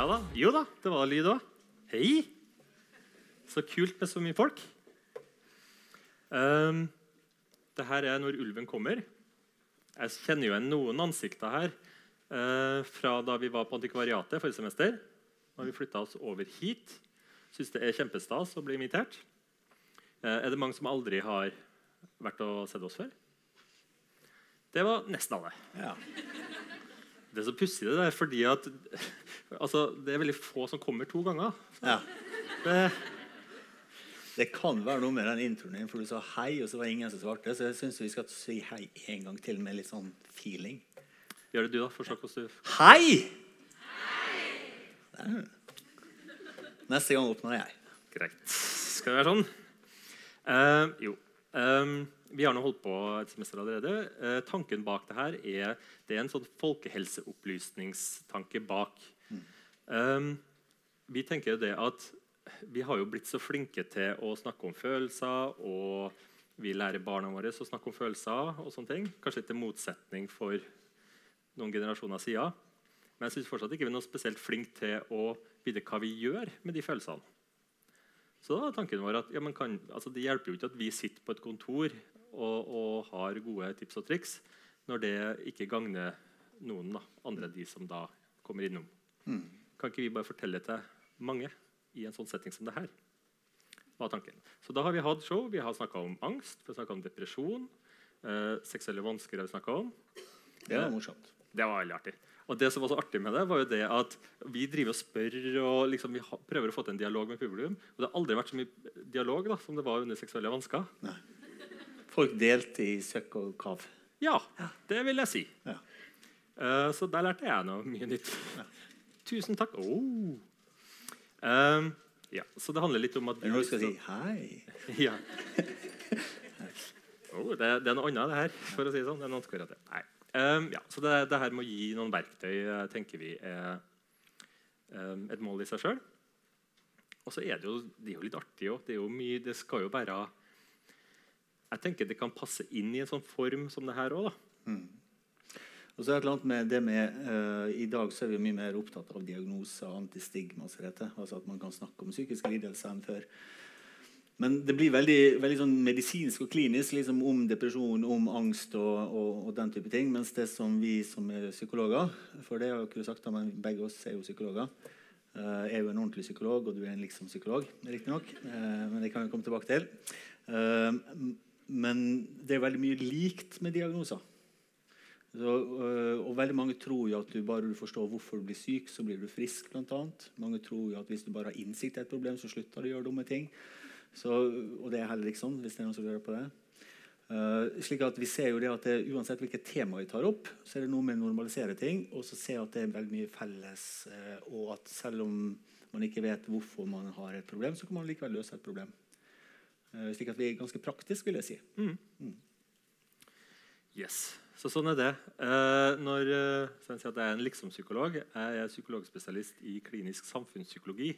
Ja da. Jo da, det var lyd òg. Hei! Så kult med så mye folk. Um, det her er når ulven kommer. Jeg kjenner jo igjen noen ansikter her uh, fra da vi var på antikvariatet forrige semester. Da vi flytta oss over hit. Syns det er kjempestas å bli invitert. Uh, er det mange som aldri har vært og sett oss før? Det var nesten alle. Ja. Det er så pussig det der, fordi at altså, det er veldig få som kommer to ganger. ja. Det, Det kan være noe med den introen din, for du sa hei, og så var det ingen som svarte. Så jeg syns vi skal si hei en gang til med litt sånn feeling. gjør det du, da? Forsøk hvordan du Hei! hei! Neste gang åpner jeg. Greit. Skal det være sånn? Uh, jo. Eh, vi har nå holdt på et semester allerede. Eh, tanken bak det her er, det er en sånn folkehelseopplysningstanke bak. Eh, vi tenker det at vi har jo blitt så flinke til å snakke om følelser, og vi lærer barna våre å snakke om følelser. og sånne ting. Kanskje til motsetning for noen generasjoner siden. Men jeg syns fortsatt ikke vi er noe spesielt flinke til å vite hva vi gjør med de følelsene. Så da var tanken vår at ja, men kan, altså Det hjelper jo ikke at vi sitter på et kontor og, og har gode tips og triks når det ikke gagner noen da, andre enn de som da kommer innom. Kan ikke vi bare fortelle til mange i en sånn setting som det her? var tanken. Så da har vi hatt show. Vi har snakka om angst, vi har snakket om depresjon. Eh, seksuelle vansker har vi snakka om. Det var morsomt. Det var veldig artig. Og det som var så artig med det, var jo det at vi driver og spør og liksom vi prøver å få til en dialog med publikum. Og det har aldri vært så mye dialog da, som det var under seksuelle vansker. Folk delte i søkk og kav. Ja, det vil jeg si. Ja. Uh, så der lærte jeg noe mye nytt. Tusen takk. Oh. Eh, ja, så det handler litt om at du skal si hei Ja. Oh, det, det er noe annet, det her. for å si sånn. Det er annet. Nei. Um, ja, så det, det her med å gi noen verktøy tenker vi er um, et mål i seg sjøl. Og så er det jo, det er jo litt artig òg. Det, det skal jo være Jeg tenker det kan passe inn i en sånn form som det her òg. Og så er det med det med uh, I dag så er vi mye mer opptatt av diagnoser og antistigma. Altså at man kan snakke om psykiske lidelser enn før. Men det blir veldig, veldig sånn medisinsk og klinisk liksom om depresjon, om angst og, og, og den type ting. Mens det som vi som er psykologer For det har jeg sagt, men begge oss er jo psykologer. Uh, jeg er jo en ordentlig psykolog, og du er en liksom-psykolog. riktignok. Uh, men det kan vi komme tilbake til. Eh, m- men det er veldig mye likt med diagnoser. Så, øh, og veldig Mange tror jo at du bare du forstår hvorfor du blir syk, så blir du frisk. Blant annet. mange tror jo at hvis du bare har innsikt i et problem, så slutter du å gjøre dumme ting. Så, og det er heller ikke sånn. hvis det er noen som lurer på det. Uh, slik at vi ser jo det at det, Uansett hvilket tema vi tar opp, så er det noe med å normalisere ting. Og så ser jeg at det er veldig mye felles. Uh, og at selv om man ikke vet hvorfor man har et problem, så kan man likevel løse et problem. Eh, slik at vi er ganske praktisk, vil jeg si. Yes. Så sånn er det. Eh, når eh, så jeg at jeg er en liksom-psykolog, jeg er psykologspesialist i klinisk samfunnspsykologi.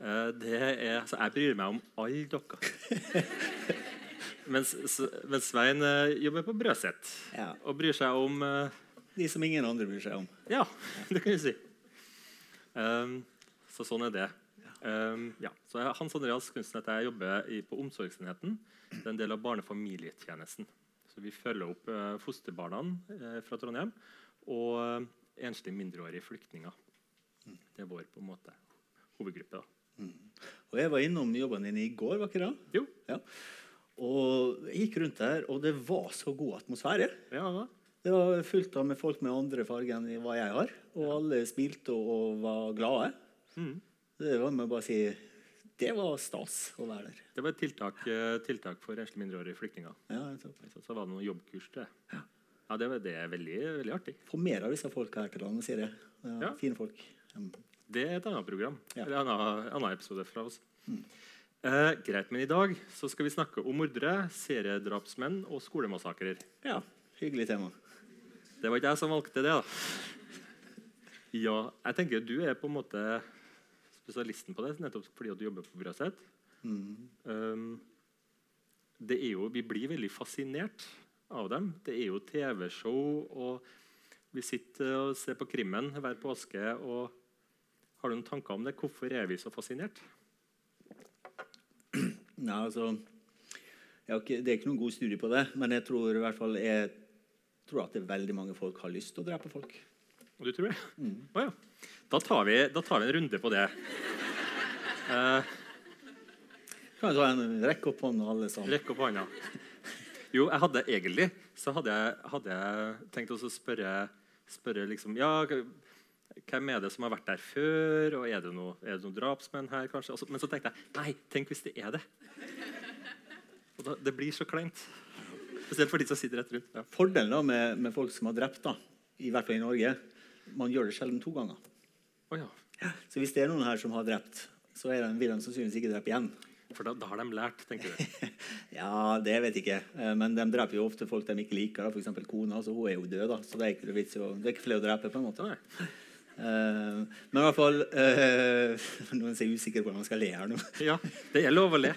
Eh, det er, så jeg bryr meg om alle dere. mens, mens Svein eh, jobber på Brøset Ja. og bryr seg om eh, De som ingen andre bryr seg om. Ja, det kan du si. Um, så sånn er det. Um, ja. Så jeg, Hans Andreas Kunsten heter jeg jobber i, på omsorgsenheten. Det er en del av barnefamilietjenesten. Så vi følger opp uh, fosterbarna uh, fra Trondheim og uh, enslige mindreårige flyktninger. Det er vår på en måte hovedgruppe. da. Og jeg var innom jobben din i går, var ikke det? Jo. Ja. Og jeg gikk rundt der, og det var så god atmosfære. Ja, da. Det var fullt av med folk med andre farger enn hva jeg har. Og alle smilte og, var glade. Mhm. Det var med å bare si Det var stas å være der. Det var et tiltak, eh, tiltak for enslige mindreårige flyktninger. Ja. Så, så var det noen jobbkurs til. Ja, det, det er veldig, veldig artig. Få mer av disse folka her til landet, sier jeg. Ja, Ja. Fine folk. Mm. Det er et annet program. Ja. Eller en annen, episode fra oss. Eh, greit, men i dag så skal vi snakke om mordere, seriedrapsmenn og skolemassakrer. Ja, hyggelig tema. Det var ikke jeg som valgte det, da. Ja, jeg tenker du er på en måte spesialisten på det, nettopp fordi at du jobber på Brøset. Um, det er jo, vi blir veldig fascinert av dem. Det er jo TV-show, og vi sitter og ser på Krimmen hver påske. og Har du noen tanker om det? Hvorfor er vi så fascinert? Nei, altså ikke, Det er ikke noen god studie på det, men jeg tror i hvert fall jeg tror at det er veldig mange folk har lyst til å drepe folk. Og du tror det? Å ja. Da tar, vi, da tar vi en runde på det. Eh, Kan ta en rekke opp hånda, alle sammen? rekk opp hånda. Jo, jeg hadde egentlig så hadde jeg, hadde jeg tenkt å spørre, spørre liksom, ja, hvem er det som har vært der før, og er det noe, noen drapsmenn her, kanskje? Så- men så tenkte jeg nei, tenk hvis det er det. Og da, det blir så kleint. Spesielt for de som sitter rett rundt. Ja. Fordelen da med, med folk som har drept, da, i hvert fall i Norge, man gjør det sjelden to ganger. Å ja. Så hvis det er noen her som har drept, så er de, vil de sannsynligvis ikke drepe igjen. For da, da har de lært, tenker du. Ja, det vet jeg ikke. Eh, Men de dreper jo ofte folk de ikke liker. F.eks. Kona. Så hun er jo død, da. Så det er ikke, vits å- det er ikke flere å drepe. på en måte. Nei. Uh, Men i hvert fall uh, Noen er usikre på om man skal le her nå. Ja, det er lov å le.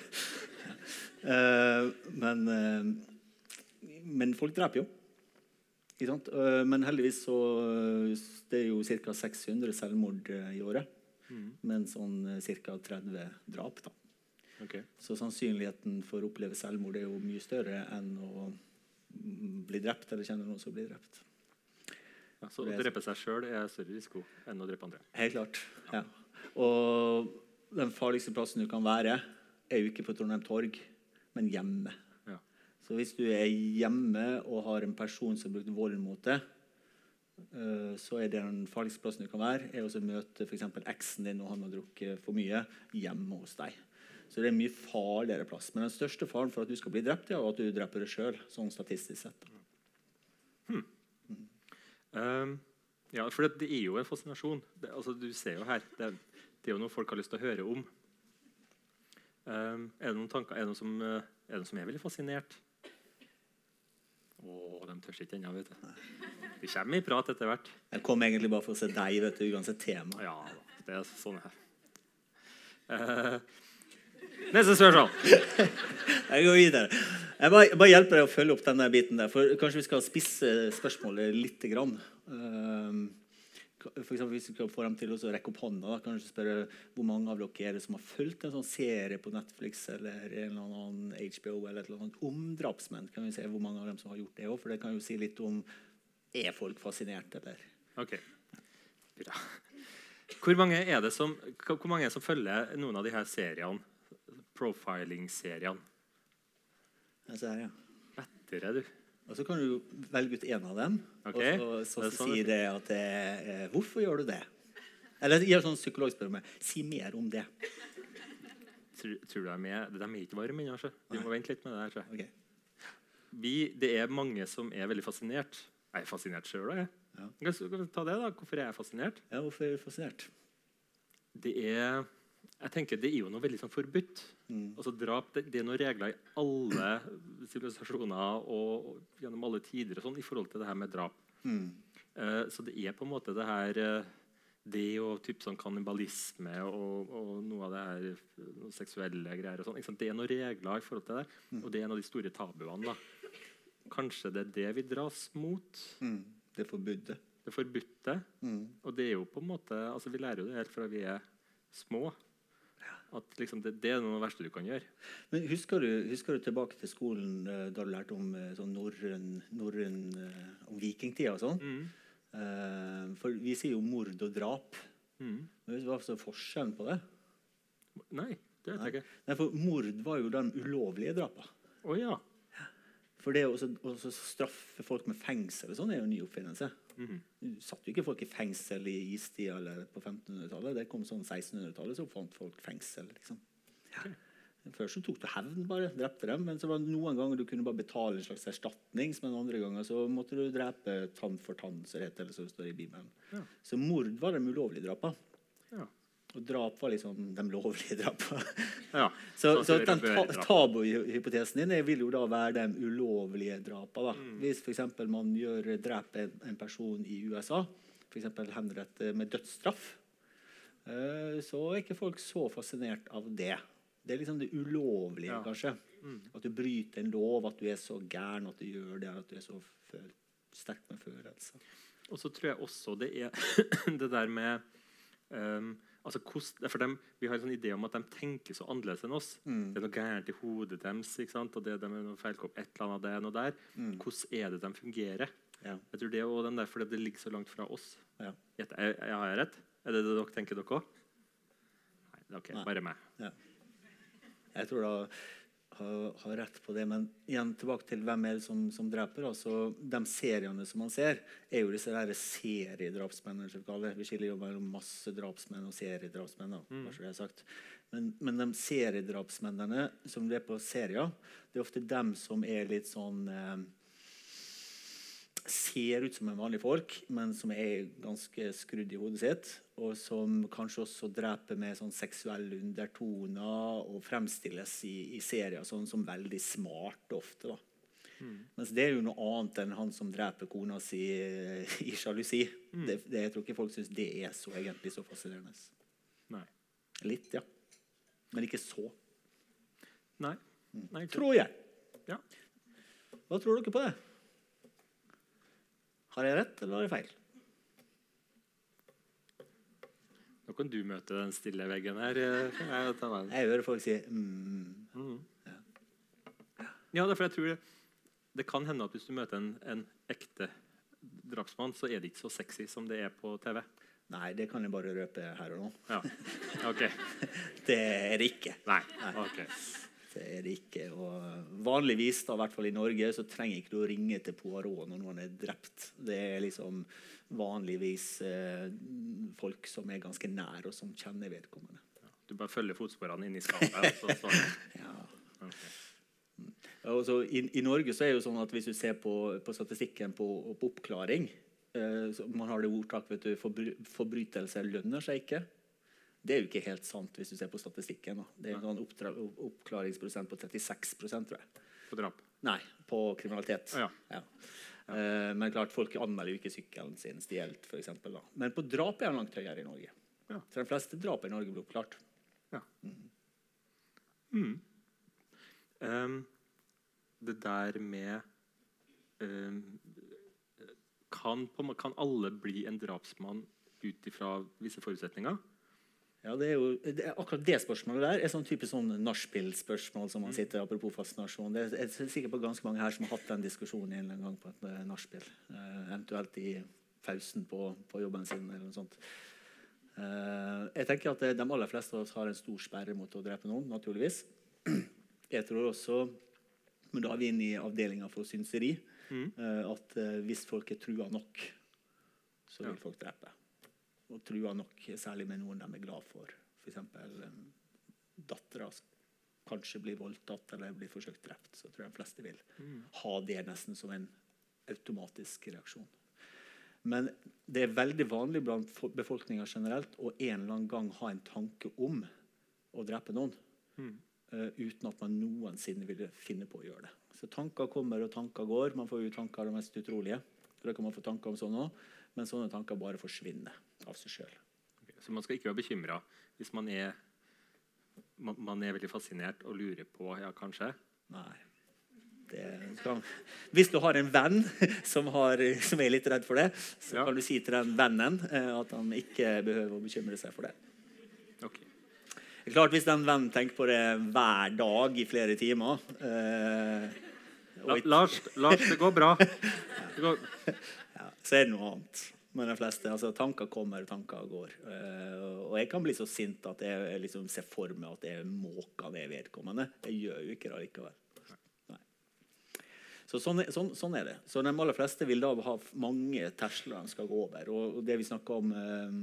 Uh, men, men folk dreper jo. Eh, men heldigvis så Det er jo ca. 600 selvmord eh, i året. Men sånn ca. 30 drap. da. Okay. Så sannsynligheten for å oppleve selvmord er jo mye større enn å mm, bli drept eller kjenne noen som blir drept. Ja, så å drepe seg sjøl er større risiko enn å drepe andre. Helt klart. Ja. Og den farligste plassen du kan være, er jo ikke på Trondheim torg, men hjemme. Så hvis du er hjemme og har en person som har brukt vold mot deg, eh, så er det den farligste plassen du kan være, er å møte f.eks. eksen din når han har drukket for mye, hjemme hos deg. Så det er en mye farligere plass. Men den største faren for at du skal bli drept, er at du dreper deg sjøl, sånn statistisk sett. Um, ja, for det, det er jo en fascinasjon. Det, altså, du ser jo her. Det, det er jo noe folk har lyst til å høre om. Um, er det noen tanker? Er det noen som, eh, er, noen som er veldig fascinert? De tør ikke ennå, vet du. Vi kommer i prat etter hvert. Jeg kom egentlig bare for å se deg, vet du, uansett tema. Ja, det er sånn her. Uh, neste spørsmål. Jeg går videre. Jeg bare, bare hjelper deg å følge opp denne biten der. For kanskje vi skal spisse spørsmålet litt. Grann. Um, for eksempel, hvis vi får dem til å rekke opp hånda, da, kanskje spørre hvor mange av dere er det som har fulgt en sånn serie på Netflix eller en eller annen HBO eller et eller annet om drapsmenn. Kan vi se hvor mange av dem som har gjort det også, For det kan jo si litt om er folk fascinert, eller Ok. Bra. Hvor mange er det som, hvor mange er det som følger noen av de her seriene? Profiling-seriene? Se her, ja. Er du. Og så kan du velge ut én av dem, Okay. og så, så, så sånn si det- at det, er, Hvorfor gjør du det? Eller gjør sånn psykologspørsmål. Si mer om det. Tror, tror du de er, de er ikke varme ennå? Vi må vente litt med det. her. tror jeg. Ok. Vi, det er mange som er veldig fascinert. Jeg er fascinert sjøl òg. Ja. Kan vi ta det da? Hvorfor er jeg fascinert? Ja, hvorfor er du fascinert? Det er jeg tenker Det er jo noe veldig sånn forbudt. Mm. Altså Drap det, det er noen regler i alle sivilisasjoner og, og gjennom alle tider og sånn, i forhold til det her med drap. Mm. Uh, så det er på en måte det her eh, Det og typ sånn kannibalisme og, og noe av det her seksuelle greier og sånn. Det er noen regler i forhold til det, og det er en av de store tabuene. da. Kanskje det er det vi dras mot. Mm. Det forbudte. Det forbudte. Mm. Og det er jo på en måte, altså Vi lærer jo det helt fra vi er små. At liksom det, det er noe av det verste du kan gjøre. Men husker du, husker du tilbake til skolen eh, da du lærte om eh, sånn norrøn, eh, om vikingtida og sånn? Mm. Uh, for vi sier jo mord og drap. Mm. Men vet du hva som er forskjellen på det? Nei, det vet jeg ikke. Nei, for mord var jo de ulovlige drapa. Oh, ja. For det å straffe folk med fengsel og sånn er jo en ny oppfinnelse. Du satte jo ikke folk i fengsel i istida eller på 1500-tallet. Det kom sånn 1600-tallet, så fant folk fengsel. liksom. Ja. Før så tok du hevn, bare. Drepte dem. Men så var det noen ganger du kunne bare betale en slags erstatning. Men andre ganger så måtte du drepe tann for tann, som det heter, eller så står det i Bibelen. Ja. Så mord var de ulovlige drapene. Ja. Og drap var liksom de lovlige drapene. ja. Så, så den ta, tabuhypotesen din vil jo da være de ulovlige drapene. Mm. Hvis f.eks. man gjør dreper en, en person i USA, f.eks. henrette med dødsstraff, eh, så er ikke folk så fascinert av det. Det er liksom det ulovlige, Ja. kanskje. Mm. At du bryter en lov, at du er så gæren at du gjør det, at du er så sterk med følelser. Og så tror jeg også det er det der med ehm, Altså, dem, vi har en sånn idé om at de tenker så annerledes enn oss. Mm. Det er noe gærent i hodet deres. og det, de er noe feilkopp, et eller annet det er noe der. Mm. Hvordan er det de fungerer? Ja. Jeg tror det er også den der, fordi det ligger så langt fra oss. Ja. Har jeg rett? Er det det dere tenker, dere òg? Nei, det er ok, Nei. bare meg. Jeg tror da har, har rett på det. Men igjen tilbake til hvem er det som, som dreper. Altså, de seriene som man ser, er jo disse der seriedrapsmennene. som Vi kaller. Vi skiller jo mellom massedrapsmenn og seriedrapsmenn. Mm. Men, men de seriedrapsmennene som er på serier, det er ofte dem som er litt sånn eh, Ser ut som en vanlig folk, men som er ganske skrudd i hodet sitt. Og som kanskje også dreper med sånn seksuelle undertoner og fremstilles i, i serier sånn som veldig smart ofte. da. Mens det er jo noe annet enn han som dreper kona si eh, i sjalusi. Det, det, jeg tror ikke folk syns det er så egentlig så fascinerende. Nei. Litt, ja. Men ikke så. Nei. Nei ikke. Tror jeg. Ja. Hva tror dere på det? Har jeg rett, eller har jeg feil? Nå kan du møte den stille veggen her. eh, Jeg. Jeg hører folk si mm. Mm. Ja, derfor jeg tror det, det kan hende at hvis du møter en, en ekte drapsmann, så er det ikke så sexy som det er på TV. Nei, det kan jeg bare røpe her og nå. Ja. OK. Det er det ikke. Nei. ok. Det er det ikke. Og vanligvis, da, i hvert fall i Norge, så trenger ikke du å ringe til Poirot når noen er drept. Det er liksom vanligvis eh, folk som er ganske nær, og som kjenner vedkommende. Du bare følger fotsporene inn i skapet. Ja. Okay. Altså, i, I Norge så er det jo sånn at hvis du ser på, på statistikken på, på oppklaring eh, så Man har det ordtak vet du, forbry, forbrytelse lønner seg ikke. Det er jo ikke helt sant hvis du ser på statistikken. Da. Det er en sånn oppklaringsprosent på 36% tror jeg. På drap. Nei, på kriminalitet. Ja. Ja. Uh, men klart, folk anmelder jo ikke sykkelen sin stjålet, f.eks. Men på drap er den langt høyere i Norge. Ja. Så de fleste drap i Norge blir oppklart. Um, det der med um, kan, på, kan alle bli en drapsmann ut ifra visse forutsetninger? Ja, det er jo, det akkurat det spørsmålet der er sånn type sånn nachspiel-spørsmål som man sitter apropos fascinasjon. Det er, jeg er sikker på ganske mange her som har hatt den diskusjonen en eller annen gang på et eh, nachspiel. Uh, eventuelt i pausen på, på jobben sin eller noe sånt. Uh, jeg tenker at De aller fleste av oss har en stor sperre mot å drepe noen, naturligvis. Jeg tror også, men da er vi inne i avdelinga for synseri, Mm. uh, at hvis folk er trua nok, så vil folk drepe. Og trua nok særlig med noen de er glad for. F.eks. Dattera kanskje blir voldtatt eller blir forsøkt drept. Så tror jeg de fleste vil ha det nesten som en automatisk reaksjon. Men det er veldig vanlig blant fo- befolkninga generelt å en eller annen gang ha en tanke om å drepe noen. Mm. Uh, uten at man noensinne ville finne på å gjøre det. Så tanker kommer og tanker går. Man får jo tanker av det mest utrolige. For det kan man få tanker om sånn også, Men sånne tanker bare forsvinner av seg sjøl. Så man skal ikke være bekymra hvis man er, man, man er veldig fascinert og lurer på Ja, kanskje? Nei. Det skal, hvis du har en venn som, har, som er litt redd for det, så Ja. kan du si til den vennen eh, at han ikke behøver å bekymre seg for det. Ok. Det er klart Hvis den vennen tenker på det hver dag i flere timer eh, La, Lars, Lars, det går bra. Det går, ja, Så er det noe annet. Men de fleste, altså Tanker kommer, tanker går. Uh, og jeg kan bli så sint at jeg liksom ser for meg at jeg måker ned vedkommende. Jeg gjør jo ikke det likevel. Nei. Så sånn, sånn, sånn er det. Så de aller fleste vil da ha mange terskler de skal gå over. Og, og det vi snakker om uh,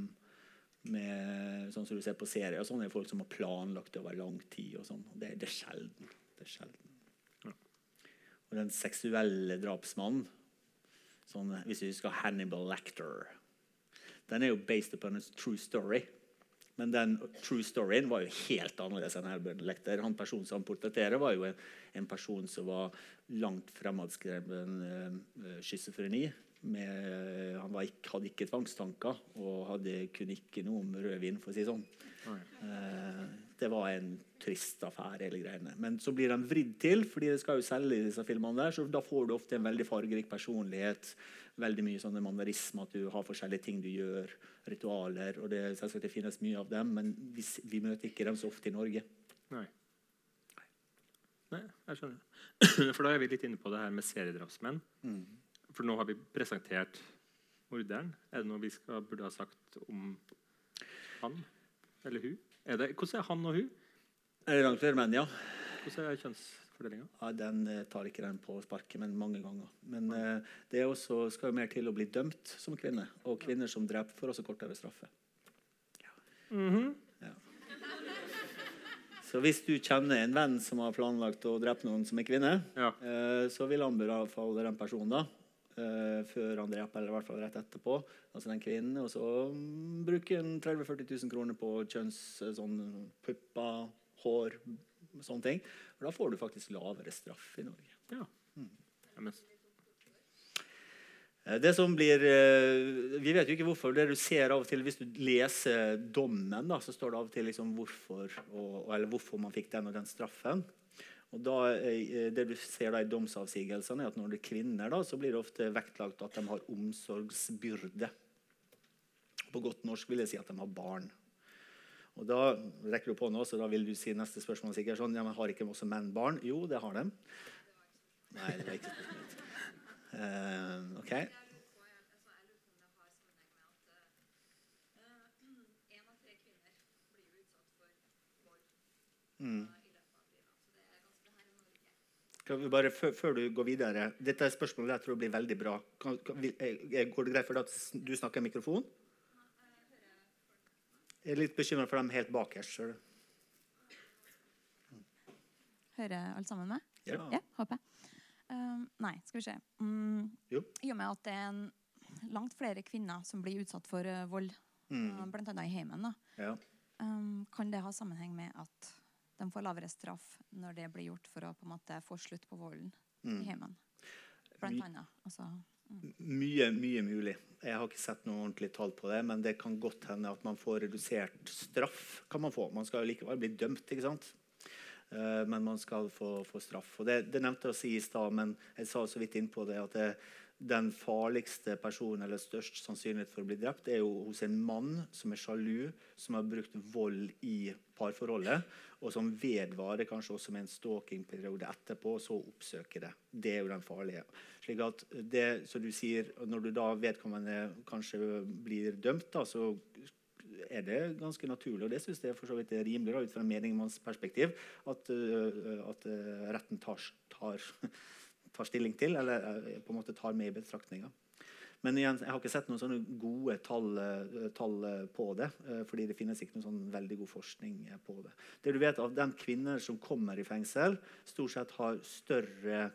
med, sånn som du ser på serier, sånn er folk som har planlagt det over lang tid. og sånn. Det, det er sjelden. Det er sjelden. Og den seksuelle drapsmannen sånn, Hvis vi husker Hannibal Lecter Den er jo based upon a true story. Men den true storyen var jo helt annerledes enn Hannibal Lecter. Han personen som han portretterer, var jo en, en person som var langt fremadskreven uh, schizofreni. Med, han var ikke, hadde ikke tvangstanker og hadde, kunne ikke noe om rødvin, for å si det sånn. Oi. Det var en trist affære. hele greiene. Men så blir de vridd til, fordi det skal jo selge i disse filmene. der, så Da får du ofte en veldig fargerik personlighet. Veldig mye sånne mannerisme, at du har forskjellige ting du gjør. Ritualer. og det, det finnes mye av dem, men vi, vi møter ikke dem så ofte i Norge. Nei. Nei, jeg skjønner. For da er vi litt inne på det her med seriedrapsmenn. Mm. For nå har vi presentert morderen. Er det noe vi skal, burde ha sagt om han eller hun? Er det, hvordan er han og hun? Er det langt flere menn, ja? Hvordan er kjønnsfordelinga? ja den eh, tar ikke den på sparket, men mange ganger. Men eh, det er også, skal jo mer til å bli dømt som kvinne. Og kvinner som dreper, får også kortere straffe. Mhm. Så hvis du kjenner en venn som har planlagt å drepe noen som er kvinne, Ja. eh, så vil han anbefale den personen da, eh, før han dreper, eller i hvert fall rett etterpå, altså den kvinnen, og så bruker han en 30 000-40 000 kroner på kjønns, eh, sånn pupper, hår, sånne ting. Og da får du faktisk lavere straff i Norge. ja. ja Eh, Det som blir, eh, Vi vet jo ikke hvorfor. det du ser av og til Hvis du leser dommen, da, så står det av og til liksom hvorfor, og, eller hvorfor man fikk den og den straffen. Og da, eh, det du ser da i domsavsigelsene, er at når det er kvinner, da, så blir det ofte vektlagt at de har omsorgsbyrde. På godt norsk vil jeg si at de har barn. Og da rekker du på nå, så da vil du si neste spørsmål sikkert sånn ja, men Har ikke også menn barn? Jo, det har de. Nei, det er ikke spørsmålet mitt. Eh, ok. Mm. Kan vi bare, før, du går videre Dette er spørsmålet jeg tror blir veldig bra. Kan, kan, vil- eh, går det greit for deg at du snakker i mikrofon? Jeg er litt bekymra for dem helt bakerst. Hører alle sammen med? Ja. Ja, håper jeg. Um, nei, skal vi se. Um, Jo. I og med at det er en, langt flere kvinner som blir utsatt for uh, vold, Mm. uh, annet i heimen, da, Ja. um, kan det ha sammenheng med at de får lavere straff når det blir gjort for å på en måte få slutt på volden Mm. i heimen? Blant annet. Altså, Mye, mye mulig. Jeg har ikke sett noe ordentlig tall på det, men det kan godt hende at man får redusert straff. kan Man få. Man skal jo likevel bli dømt, ikke sant? Uh, men man skal få, få straff. Og det, det nevnte jeg å si i stad, men jeg sa så vidt inn på det at det, den farligste personen eller størst sannsynlighet for å bli drept, er jo hos en mann som er sjalu, som har brukt vold i parforholdet, og som vedvarer kanskje også med en stalkingperiode etterpå, og så oppsøker det. Det er jo den farlige. Slik at det, som du sier, Når du da vedkommende kanskje blir dømt, da, så er det ganske naturlig, og det synes jeg for så vidt er rimelig da, ut fra en menigmannsperspektiv, at, øh, at øh, retten tar, tar, tar stilling til, eller øh, på en måte tar med i betraktninga. Men igjen, jeg har ikke sett noen sånne gode tall, øh, tall øh, på det. fordi det finnes ikke noen sånn veldig god forskning på det. Det du vet av De kvinner som kommer i fengsel, stort sett har større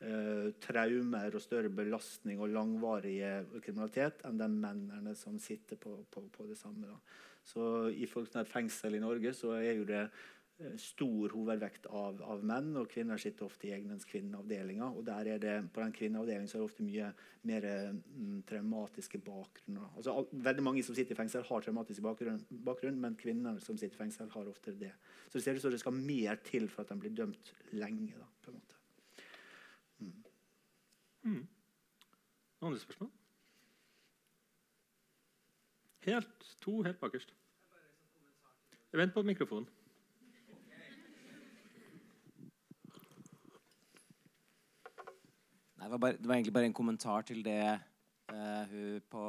eh, traumer og større belastning og langvarige kriminalitet enn de mennene som sitter på, på, på det samme. Da. Så I fengsel i Norge så er jo det eh, stor hovedvekt av, av menn, og kvinner sitter ofte i egnens kvinneavdelinger. Og der er det, på den kvinneavdelingen så er det ofte mye mer mm, traumatiske bakgrunner. Altså, all, veldig mange som sitter i fengsel, har traumatisk bakgrunn, bakgrunn, men kvinner som sitter i fengsel, har ofte det. Så det ser ut som det skal mer til for at de blir dømt lenge. Da, på en måte. mm. Mm. andre spørsmål? Helt, to helt bakerst. Vent på mikrofonen. Det, var bare, det var egentlig bare en kommentar til det uh, hun på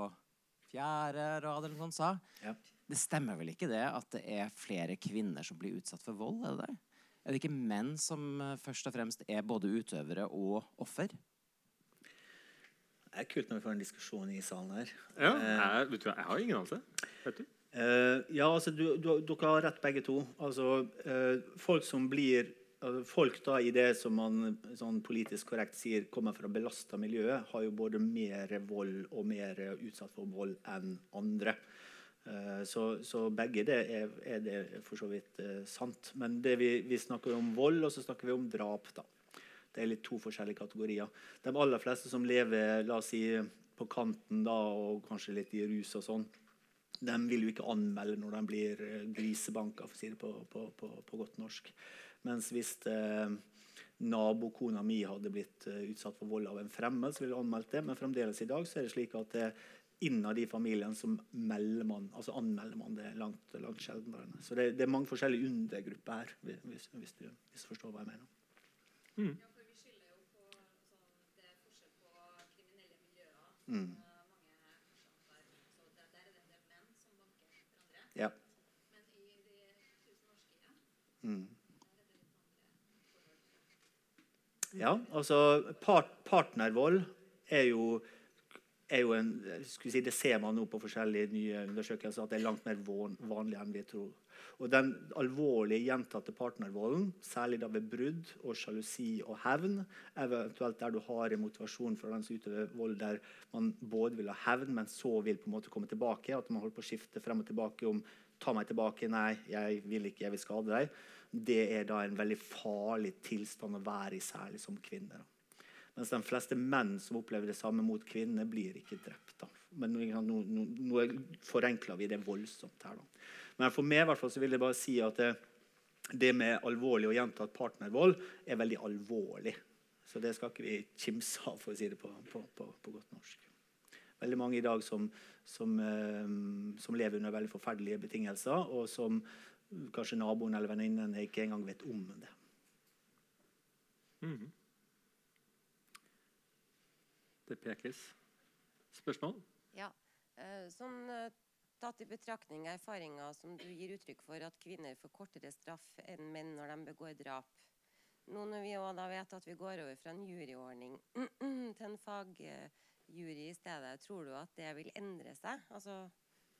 fjerde rad eller noe sånt sa. Ja. Det stemmer vel ikke det at det er flere kvinner som blir utsatt for vold? Er det det? Er det ikke menn som eh, først og fremst er både utøvere og offer? Det er kult når vi får en diskusjon i salen her. Ja, Eh, jeg, vet du, jeg har ingen anelse. Vet du? Eh, ja, altså, du, du, dere har rett begge to. Altså, uh, folk som blir Folk da i det som man sånn politisk korrekt sier kommer fra belasta miljøet, har jo både mer vold og mer utsatt for vold enn andre. Eh, så, så begge det er, er det for så vidt eh, sant. Men vi, vi snakker om vold, og så snakker vi om drap. da. Det er litt to forskjellige kategorier. De aller fleste som lever la oss si, på kanten da, og kanskje litt i rus og sånn, De vil jo ikke anmelde når de blir eh, grisebanka, for å si det på, på, på, på godt norsk. Mens hvis eh, nabokona mi hadde blitt uh, utsatt for vold av en fremmed, så ville jeg anmeldt det. Men fremdeles i dag så er det slik at det innad i familien så melder man, altså anmelder man det langt, langt sjeldnere. Så det, det, er mange forskjellige undergrupper her, hvis, hvis, du, hvis, du, forstår hva jeg mener. Mm. Ja, for vi skylder jo på altså, Det er forskjell på kriminelle miljøer. Mm. Ja. Men i de tusen norske hjem Mm. Ja, altså part, partnervold er jo, er jo en si, Det ser man nå på forskjellige nye undersøkelser at det er langt mer vanlig enn vi tror. Og Den alvorlige gjentatte partnervolden, særlig da ved brudd og sjalusi og hevn, eventuelt der du har en motivasjon for den som utøver vold, der man både vil ha hevn, men så vil på en måte komme tilbake, at man holder på å skifte frem og tilbake om ta meg tilbake, nei, jeg vil ikke, jeg vil skade deg det er da en veldig farlig tilstand å være i, særlig som kvinne. Mens de fleste menn som opplever det samme mot kvinner, blir ikke drept. Da. Men nå, nå, nå forenkler vi det voldsomt her. Da. Men for meg hvert fall, så vil jeg bare si at det, det med alvorlig og gjentatt partnervold er veldig alvorlig. Så det skal ikke vi kimse av, for å si det på, på, på, på godt norsk. Veldig mange i dag som, som, eh, som lever under veldig forferdelige betingelser, og som kanskje naboen eller venninnen ikke engang vet om det. Mm. Det pekes. Spørsmål? Ja. Sånn tatt i betraktning erfaringer som du gir uttrykk for at kvinner får kortere straff enn menn når de begår drap. Nå når vi da vet at vi går over fra en juryordning til en fagjury i stedet, tror du at det vil endre seg? Altså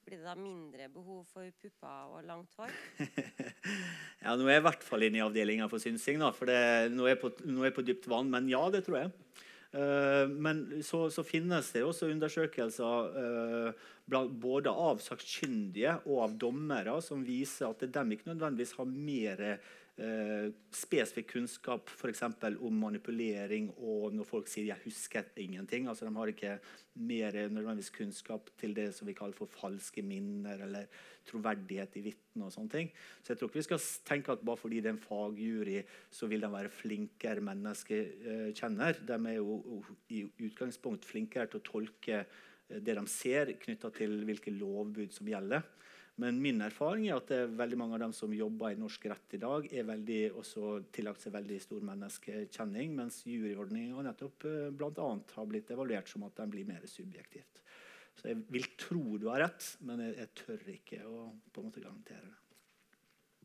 blir det da mindre behov for pupper og langt hår? ja, Nå er jeg i hvert fall inne i avdelinga for synsing, da, for det, nå, er på, nå, er jeg på, dypt vann. Men ja, det tror jeg. Uh, men så, så, finnes det også undersøkelser uh, blant, både av sakkyndige og av dommere som viser at de ikke nødvendigvis har mer eh, spesifikk kunnskap f.eks. om manipulering og når folk sier 'jeg husker ingenting'. altså De har ikke mer nødvendigvis kunnskap til det som vi kaller for falske minner eller troverdighet i vitner. og sånne ting. Så jeg tror ikke vi skal tenke at bare fordi det er en fagjury, så vil de være flinkere menneskekjenner. De er jo i utgangspunkt flinkere til å tolke eh, det de ser, knytta til hvilke lovbud som gjelder. Men min erfaring er at veldig mange av dem som jobber i norsk rett i dag, er veldig, også tillagt seg veldig stor menneskekjenning, mens juryordninga nettopp eh, bl.a. har blitt evaluert som at den blir mer subjektivt. Så jeg vil tro du har rett, men jeg, jeg tør ikke å på en måte garantere det.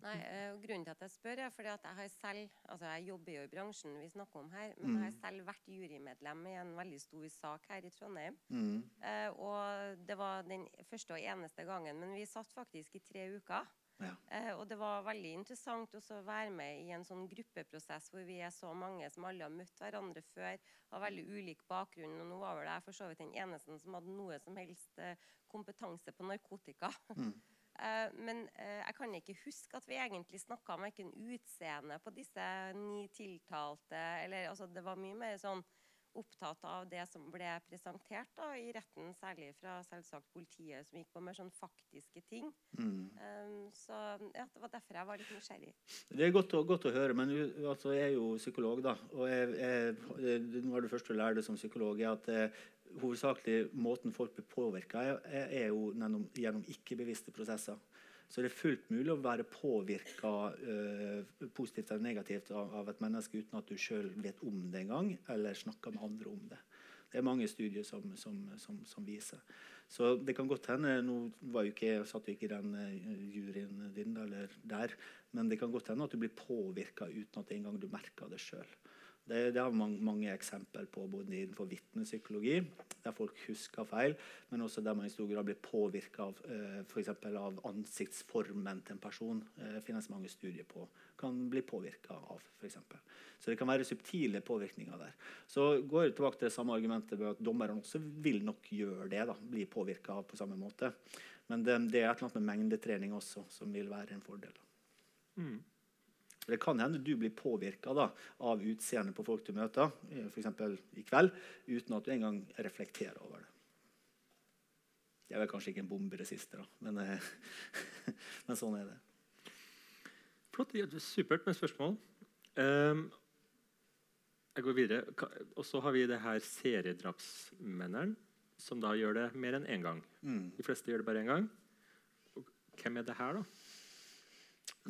Nei, eh, og Grunnen til at jeg spør, er fordi at jeg har selv altså jeg jobber jo i bransjen vi snakker om her, men mm. jeg har selv vært jurymedlem i en veldig stor sak her i Trondheim. Mm. Eh, og det var den første og eneste gangen, men vi satt faktisk i tre uker. Ja. Eh, og det var veldig interessant også å være med i en sånn gruppeprosess hvor vi er så mange som alle har møtt hverandre før, har veldig ulik bakgrunn. Og nå var vel jeg for så vidt den eneste som hadde noe som helst eh, kompetanse på narkotika. Mm. Eh, men eh, jeg kan ikke huske at vi egentlig snakka om verken utseende på disse ni tiltalte eller, altså, Det var mye mer sånn opptatt av det som ble presentert da, i retten, særlig fra selvsagt politiet, som gikk på mer sånn faktiske ting. Mm. Um, så ja, Det var derfor jeg var litt nysgjerrig. Det er godt å, godt å høre, men altså, jeg er jo psykolog, da. Og jeg, jeg, noe av det første du lærer som psykolog, er at hovedsakelig måten folk blir påvirka, er, er, jo gjennom, gjennom ikke-bevisste prosesser. Så det er fullt mulig å være påvirka uh, positivt eller negativt av, av, et menneske uten at du sjøl vet om det engang, eller snakker med andre om det. Det er mange studier som, som, som, som viser. Så det kan godt hende Nå var jo ikke, satt jo ikke den uh, juryen din, eller der, men det kan godt hende at du blir påvirka uten at engang du merker det sjøl. Det, det har vi mange, eksempler på både innenfor vitnepsykologi, der folk husker feil, men også der man i stor grad blir påvirka av eh, av ansiktsformen til en person. Eh, finnes mange studier på. Kan bli påvirka av, f.eks. Så det kan være subtile påvirkninger der. Så går jeg tilbake til det samme argumentet med at dommerne også vil nok gjøre det. da, Bli påvirka på samme måte. Men det, det er et eller annet med mengdetrening også som vil være en fordel. Mm. Det kan hende du blir påvirka av utseendet på folk du møter, f.eks. i kveld, uten at du engang reflekterer over det. Det er vel kanskje ikke en bomberesister, da, men, eh, men sånn er det. Flott. Supert med spørsmål. Um, jeg går videre. Og så har vi det her seriedrapsmennene, som da gjør det mer enn én gang. Mm. De fleste gjør det bare én gang. Og hvem er det her, da?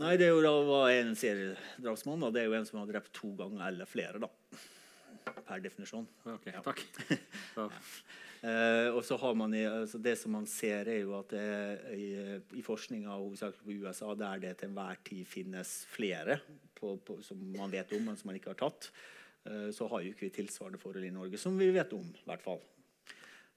Nei, det er jo da var en seriedrapsmann. og Det er jo en som har drept to ganger eller flere, da. Per definisjon. Ok, takk. ja. Eh, og så har man i, altså Det som man ser, er jo at det, i, i forskninga hovedsakelig på USA, der det til enhver tid finnes flere på, på, som man vet om, men som man ikke har tatt, eh, så har jo ikke vi tilsvarende forhold i Norge, som vi vet om. i hvert fall.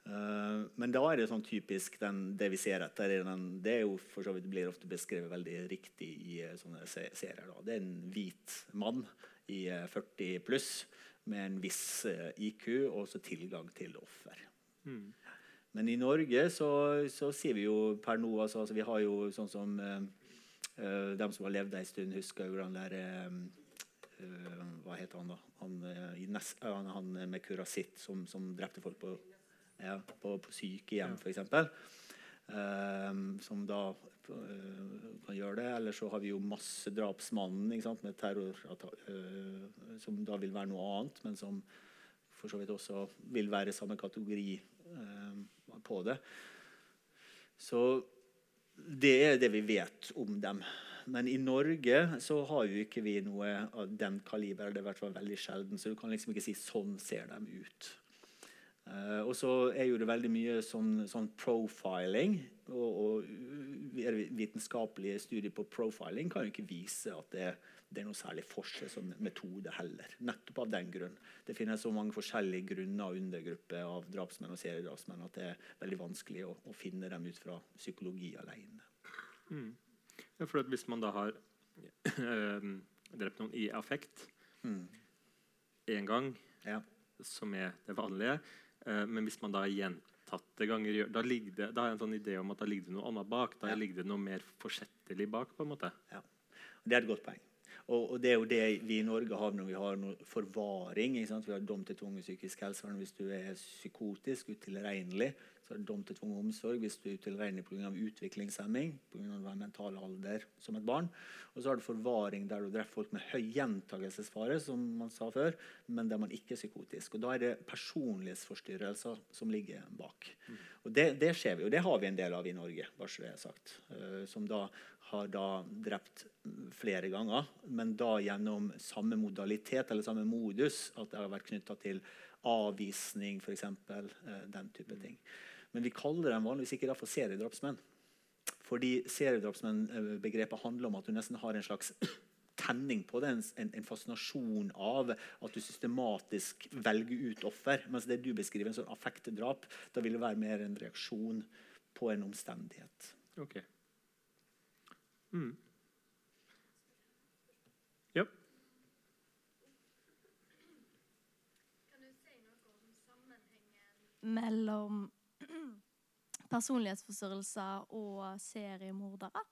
Eh, men da er det sånn typisk den, det vi ser etter. er Den, det jo vidt blir ofte beskrevet veldig riktig i eh, sånne serier. Da. Det er en hvit mann i eh, 40 pluss med en viss eh, IQ og også tilgang til offer. mm. Men i Norge så, så sier vi jo per nå altså, altså Vi har jo sånn som uh, eh, dem som har levd ei stund, husker jo den der eh, eh, Hva heter han, da? Han, uh, eh, han, han med kurasitt som, som drepte folk på, ja, på, på sykehjem, Ja. f.eks. Um, som da uh, kan gjøre det. Eller så har vi jo massedrapsmannen med terror, uh, som da vil være noe annet, men som for så vidt også vil være samme kategori uh, på det. Så det er det vi vet om dem. Men i Norge så har jo ikke vi noe av den kaliber. Det er i hvert fall veldig sjelden, så du kan liksom ikke si sånn ser de ut. Eh, og så er jo det veldig mye sånn, sånn profiling. Og, og vitenskapelige studier på profiling kan jo ikke vise at det, det er noe særlig forskjell som metode heller. Nettopp av den grunn. Det finnes så mange forskjellige grunner og undergrupper av drapsmenn og seriedrapsmenn at det er veldig vanskelig å, å finne dem ut fra psykologi alene. Mm. Ja, for hvis man da har eh, drept noen i affekt Mm. gang, Ja. som er det vanlige, men hvis man da gjentatte ganger gjør da, ligger det, da har jeg en sånn idé om at da ligger det noe annet bak. Da Ja. ligger det noe mer forsettlig bak. på en måte. Ja. Det er et godt poeng. Og, og det er jo det vi i Norge har når vi har noe forvaring. Ikke sant? Vi har dom til tvungen psykisk helsevern hvis du er psykotisk, utilregnelig. Så er det dom til tvungen omsorg hvis du er utilregnelig pga. utviklingshemming. På grunn av mental alder som et barn. Og så har du forvaring der du dreper folk med høy gjentagelsesfare, som man sa før, men der man ikke er psykotisk. Og da er det personlighetsforstyrrelser som ligger bak. Og det, det skjer vi, og det har vi en del av i Norge, bare så det er sagt. Uh, som da har da drept flere ganger, men da gjennom samme modalitet eller samme modus. At det har vært knytta til avvisning, f.eks. Eh, den type ting. Men vi kaller dem vanligvis ikke for seriedrapsmenn. Fordi seriedrapsmenn-begrepet handler om at du nesten har en slags tenning på det, en, en fascinasjon av at du systematisk velger ut offer. Mens det du beskriver, en sånn affektdrap, da vil det være mer en reaksjon på en omstendighet. Ok. Mm. Mellom personlighetsforstyrrelser og seriemordere?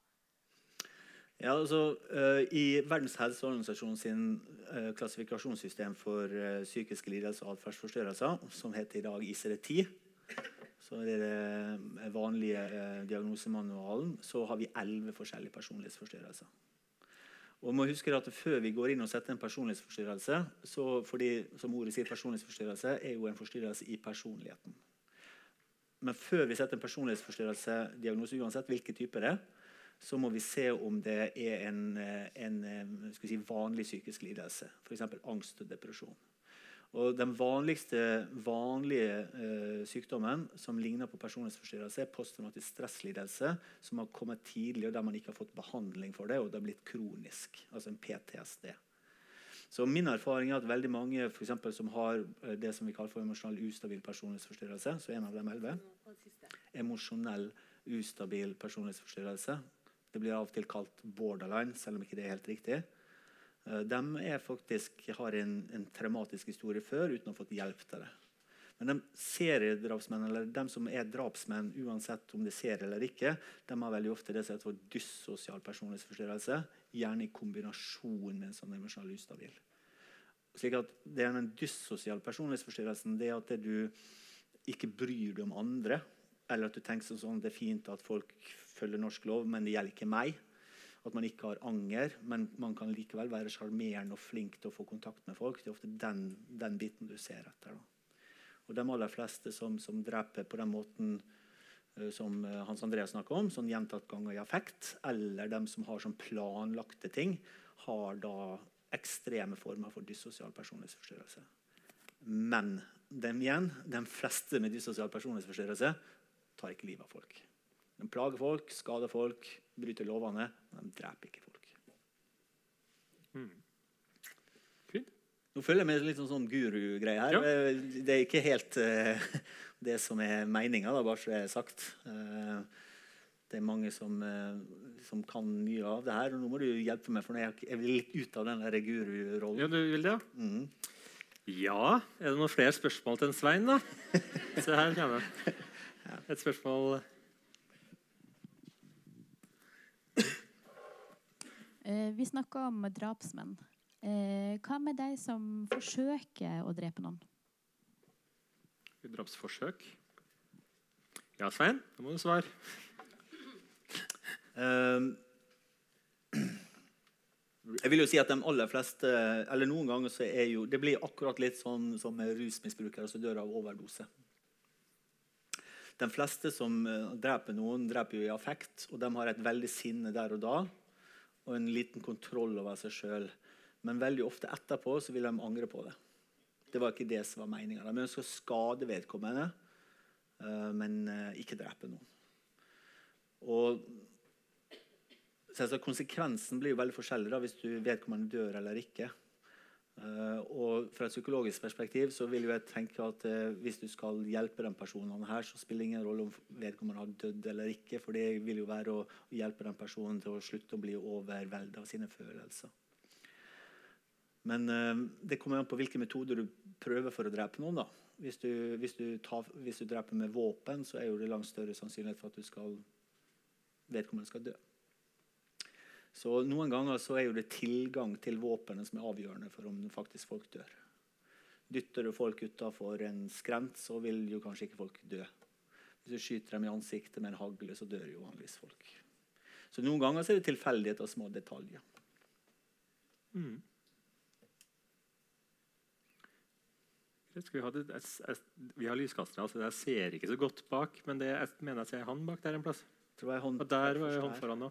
Ja, altså, eh, I Verdens helseorganisasjon sin eh, klassifikasjonssystem for eh, psykiske lidelser og atferdsforstyrrelser, som heter i dag ICD-10, så er det vanlige diagnosemanualen, så har vi elleve forskjellige personlighetsforstyrrelser. Og må huske at Før vi går inn og setter en personlighetsforstyrrelse så fordi, som ordet sier, personlighetsforstyrrelse er jo en forstyrrelse i personligheten. Men før vi setter en personlighetsforstyrrelse-diagnose, uansett hvilken type det er, så må vi se om det er en, eh, en eh, si, vanlig psykisk lidelse. F.eks. angst og depresjon. Og Den vanligste vanlige eh, sykdommen som ligner på personlighetsforstyrrelse, er posttraumatisk stresslidelse, som har kommet tidlig, og der man ikke har fått behandling for det, og det har blitt kronisk. Altså en PTSD. Så Min erfaring er at veldig mange for eksempel, som har eh, det som vi kaller for emosjonell ustabil personlighetsforstyrrelse, så en av dem elleve, emosjonell ustabil personlighetsforstyrrelse. Det blir av og til kalt borderline, selv om ikke det er helt riktig. Eh, De faktisk, har en, en traumatisk historie før uten å ha fått hjelp til det. Men de seriedrapsmenn, eller de som er drapsmenn, uansett om det er serie eller ikke, de har veldig ofte det som heter for dyssosial personlighetsforstyrrelse. Gjerne i kombinasjon med en sånn emosjonell ustabil. Slik at det er Den dyssosiale personlighetsforstyrrelsen det at du ikke bryr deg om andre. Eller at du tenker sånn det er fint at folk følger norsk lov, men det gjelder ikke meg. At man ikke har anger, men man kan likevel være sjarmerende og flink til å få kontakt med folk. Det er ofte den, den biten du ser etter. Da. Og de aller fleste som, som dreper på den måten som uh, Hans Andreas snakker om, sånn gjentatt ganger i affekt, eller de som har sånn planlagte ting, har da ekstreme former for dyssosial personlighetsforstyrrelse. Men dem igjen, de fleste med dyssosial personlighetsforstyrrelse tar ikke livet av folk. De plager folk, skader folk, bryter lovene, men de dreper ikke folk. Mm. Nå følger jeg med litt sånn, sånn guru-greie her. Ja. Eh, Det er ikke helt eh, det som er meninga, bare så det er sagt. Eh, det er mange som, eh, som kan mye av det her. og Nå må du hjelpe meg, for jeg jeg vil litt ut av den guru-rollen. Ja, du vil det, ja? Mhm. Ja. Er det noen flere spørsmål til en Svein, da? Se her kommer det. Et spørsmål Eh, vi snakker om drapsmenn. Eh, hva med de som forsøker å drepe noen? Drapsforsøk. Ja, Svein, nå må du svare. Uh, jeg vil jo si at de aller fleste Eller noen ganger så er jo Det blir akkurat litt sånn som rusmisbrukere som dør av overdose. De fleste som eh, dreper noen, dreper jo i affekt, og de har et veldig sinne der og da. Og en liten kontroll over seg sjøl. Men veldig ofte etterpå så vil de angre på det. Det var ikke det som var meninga. De ønsker å skade vedkommende, eh, men eh, ikke drepe noen. Og selvsagt, Konsekvensen blir jo veldig forskjellig da, hvis du vedkommende dør eller ikke. Eh, og Fra et psykologisk perspektiv så vil jeg tenke at hvis du skal hjelpe den personen her, så spiller det ingen rolle om vedkommende har dødd eller ikke, for det vil jo være å hjelpe den personen til å slutte å bli overveldet av sine følelser. Men eh, det kommer an på hvilke metoder du prøver for å drepe noen. da. Hvis du, hvis, du tar, hvis du dreper med våpen, så er jo det langt større sannsynlighet for at du skal, vedkommende skal dø. Så Noen ganger så er jo det tilgang til våpenet som er avgjørende for om faktisk folk dør. Dytter du folk utafor en skrent, så vil jo kanskje ikke folk dø. Hvis du skyter dem i ansiktet med en hagle, så dør jo vanligvis folk. Så noen ganger så er det tilfeldighet og små detaljer. Mm. Greit, Skal vi, hadde. Jeg, jeg, vi har lyskastere, så jeg ser ikke så godt bak. Men det, jeg mener jeg ser han bak der en plass. Tror jeg hånd, Og der var jeg hånd foran nå.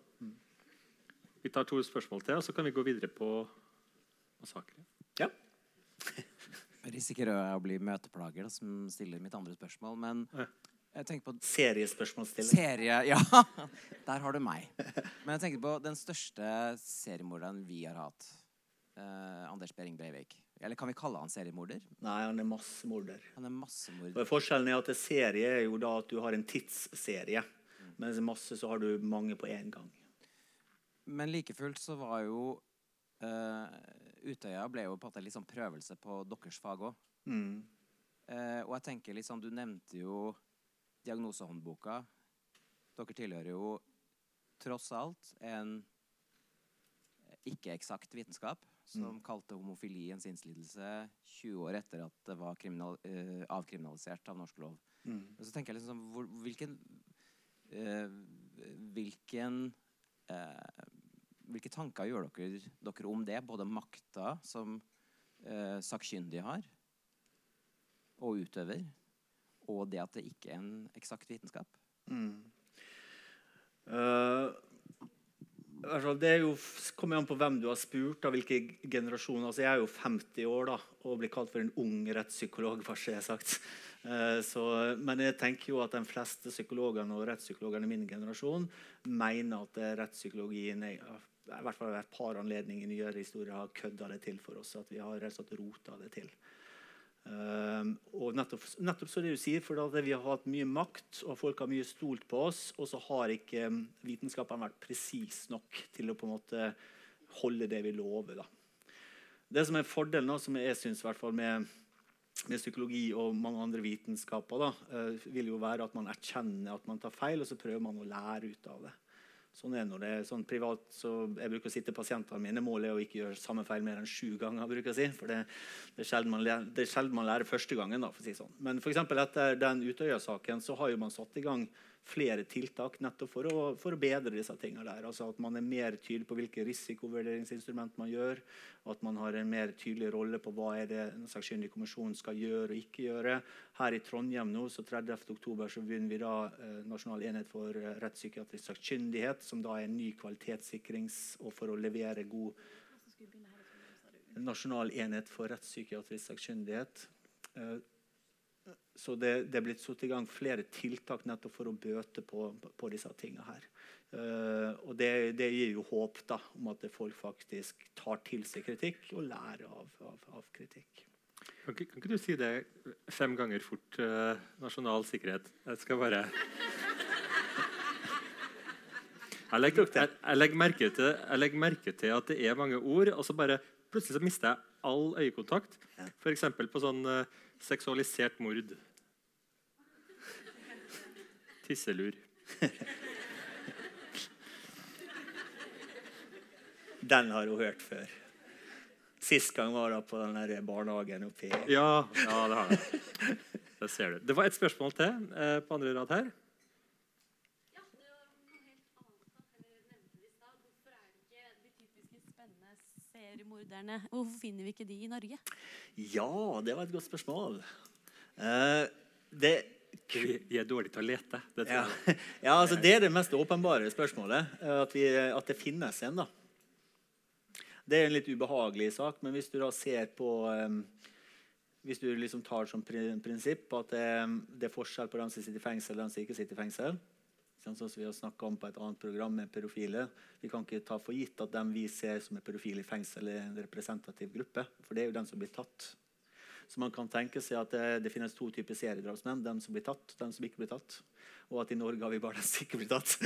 Vi tar to spørsmål til, og så kan vi gå videre på massakre. Ja. jeg Risikerer jeg å bli møteplager da, som stiller mitt andre spørsmål, men Ja. jeg tenker på Seriespørsmålsstiller. Serie Ja, der har du meg. Men jeg tenker på den største seriemorderen vi har hatt. Eh, Anders Behring Breivik. Eller kan vi kalle han seriemorder? Nei, han er massemorder. Han er massemorder. Og Forskjellen er at en serie er jo da at du har en tidsserie. Mens i masse så har du mange på én gang. Men like fullt så var jo uh, Utøya ble jo på en måte litt sånn prøvelse på deres fag òg. Mm. Uh, og jeg tenker litt sånn, Du nevnte jo diagnosehåndboka. Dere tilhører jo tross alt en ikke-eksakt vitenskap som kalte homofili en sinnslidelse 20 år etter at det var kriminal, uh, avkriminalisert av norsk lov. Mm. Og så tenker jeg liksom, hvor, hvilken uh, Hvilken uh, Hvilke tanker gjør dere, dere om det? Både makta som eh, sakkyndig har, og utøver, og det at det ikke er en eksakt vitenskap? Mm. Det er jo, kommer an på hvem du har spurt. av hvilke generasjoner. Altså, jeg er jo 50 år da, og blir kalt for en ung rettspsykolog. for seg sagt. Eh, så, men jeg tenker jo at de fleste psykologene og rettspsykologene i min generasjon mener at eh, rettspsykologien i hvert fall ved et par anledninger i nyere historie har kødda det til for oss. At vi har rett og slett rota det til. Um, og nettopp, nettopp så det du sier, for vi har hatt mye makt, og folk har mye stolt på oss, og så har ikke um, vitenskapen vært presis nok til å på en måte holde det vi lover. Da. Det som er fordelen da, som jeg synes, i med, med psykologi og mange andre vitenskaper, da, eh, vil jo være at man erkjenner at man tar feil, og så prøver man å lære ut av det. Sånn er det sånn privat. så Jeg bruker å si til pasientene mine målet er å ikke gjøre samme feil mer enn sju ganger. bruker jeg å si, for Det, det, er sjelden man man lærer første gangen. da, for å si sånn. Men for etter den Utøya-saken så har jo man satt i gang flere tiltak nettopp for å, for å bedre disse tingene der. Altså At man er mer tydelig på hvilke risikovurderingsinstrument man gjør. At man har en mer tydelig rolle på hva er det en sakkyndig kommisjon skal gjøre og ikke gjøre. Her i Trondheim nå, så 30. oktober så begynner vi da eh, Nasjonal enhet for eh, rettspsykiatrisk sakkyndighet, som da er en ny kvalitetssikrings og for å levere god Nasjonal enhet for rettspsykiatrisk sakkyndighet. Eh, så det, det, er blitt satt i gang flere tiltak nettopp for å bøte på, på disse tingene her. Uh, og det, det, gir jo håp da, om at folk faktisk tar til seg kritikk og lærer av, av, av kritikk. Kan ikke, kan ikke, du si det fem ganger fort? Uh, nasjonal sikkerhet. Jeg skal bare jeg legger, jeg, jeg, legger til, jeg legger, merke til, at det er mange ord, og så bare plutselig så mister jeg all øyekontakt. F.eks. på sånn uh, Seksualisert mord. Tisselur. Den har hun hørt før. Sist gang var hun på den der barnehagen oppi Ja, ja det har jeg. Det ser du. Det var et spørsmål til eh, på andre rad her. Hvorfor finner vi ikke de i Norge? Ja, det var et godt spørsmål. Uh, det vi er dårlige til å lete. Det, ja. ja, altså det er det mest åpenbare spørsmålet. Eh, at, vi, at det finnes en. da. Det er en litt ubehagelig sak, men hvis du da ser på um, Hvis du liksom tar som prinsipp at det, det, er forskjell på dem som sitter i fengsel og dem som ikke sitter i fengsel Sånn som vi har snakka om på et annet program med pedofile. Vi kan ikke ta for gitt at dem vi ser som er pedofile i fengsel, er en representativ gruppe. For det er jo den som blir tatt. Så man kan tenke seg at det, det finnes to typer seriedrapsmenn. dem som blir tatt, dem som ikke blir tatt. Og at i Norge har vi bare den som ikke blir tatt.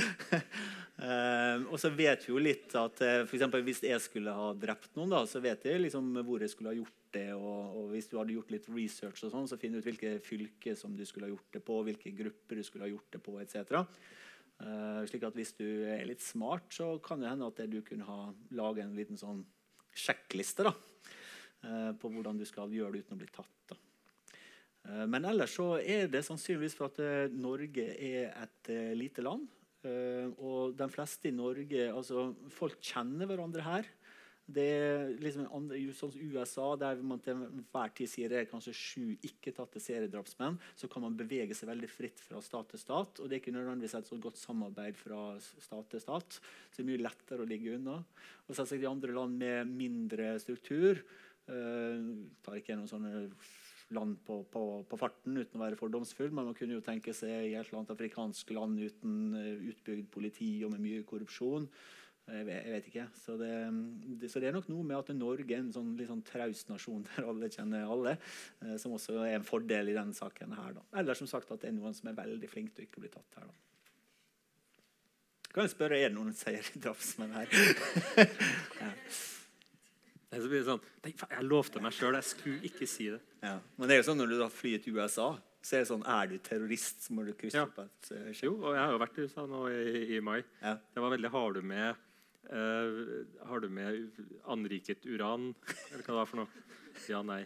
uh, og så vet vi jo litt at uh, for hvis jeg skulle ha drept noen, da, så vet jeg liksom hvor jeg skulle ha gjort det. Og, og hvis du hadde gjort litt research, og sånn, så finner du ut hvilke fylker som du skulle ha gjort det på, hvilke grupper du skulle ha gjort det på, etc. Uh, slik at Hvis du er litt smart, så kan det hende at du kunne ha lage en liten sånn sjekkliste da, uh, på hvordan du skal gjøre det uten å bli tatt. Uh, men ellers så er det sannsynligvis for at Norge er et lite land. og de fleste i Norge altså Folk kjenner hverandre her. Det liksom andre, sånn USA, der man til hver tid sier det er kanskje sju ikke-tatte seriedrapsmenn, så kan man bevege seg veldig fritt fra stat til stat. og Det er ikke nødvendigvis et så godt samarbeid fra stat til stat. så det er mye lettere å ligge unna. Og selvsagt I andre land med mindre struktur uh, tar ikke noen sånne land på, på, på, farten uten å være fordomsfull, men man kunne jo tenke seg i et eller annet afrikansk land uten uh, utbygd politi og med mye korrupsjon. Jeg vet, jeg vet ikke. Så det, det, så det, er nok noe med at Norge er en sånn, litt sånn traust nasjon der alle kjenner alle, eh, som også er en fordel i denne saken. her. Da. Eller som sagt at det er noen som er veldig flink til å ikke bli tatt her. da. Kan jeg spørre, Er det noen seierdrapsmenn her? ja. Det blir sånn, Jeg lovte meg sjøl, jeg skulle ikke si det. Ja. Men det er jo sånn når du da flyr til USA, så er det sånn Er du terrorist, så må du krysse ja. opp et uh, Jo, og jeg har jo vært i USA nå i, i mai. Ja. Det var veldig Har du med har du med anriket uran? Eller hva det var for noe? Ja, nei.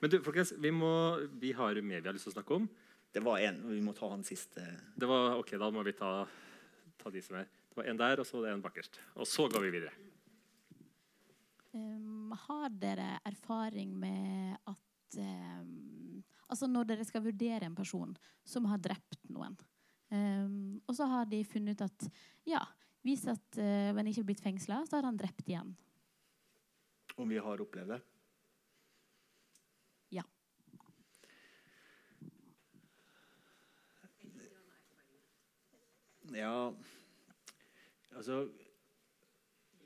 Men du, folkens, vi, må, vi har mer vi har lyst til å snakke om. Det var en, Vi må ta han siste. Det var, ok, Da må vi ta, ta de som er Det var en der, og så en bakerst. Og så går vi videre. Um, har dere erfaring med at um, Altså når dere skal vurdere en person som har drept noen, um, og så har de funnet ut at ja, hvis at uh, han ikke har blitt fengsla, så hadde han drept igjen. Om vi har opplevd det? Ja. Ja Altså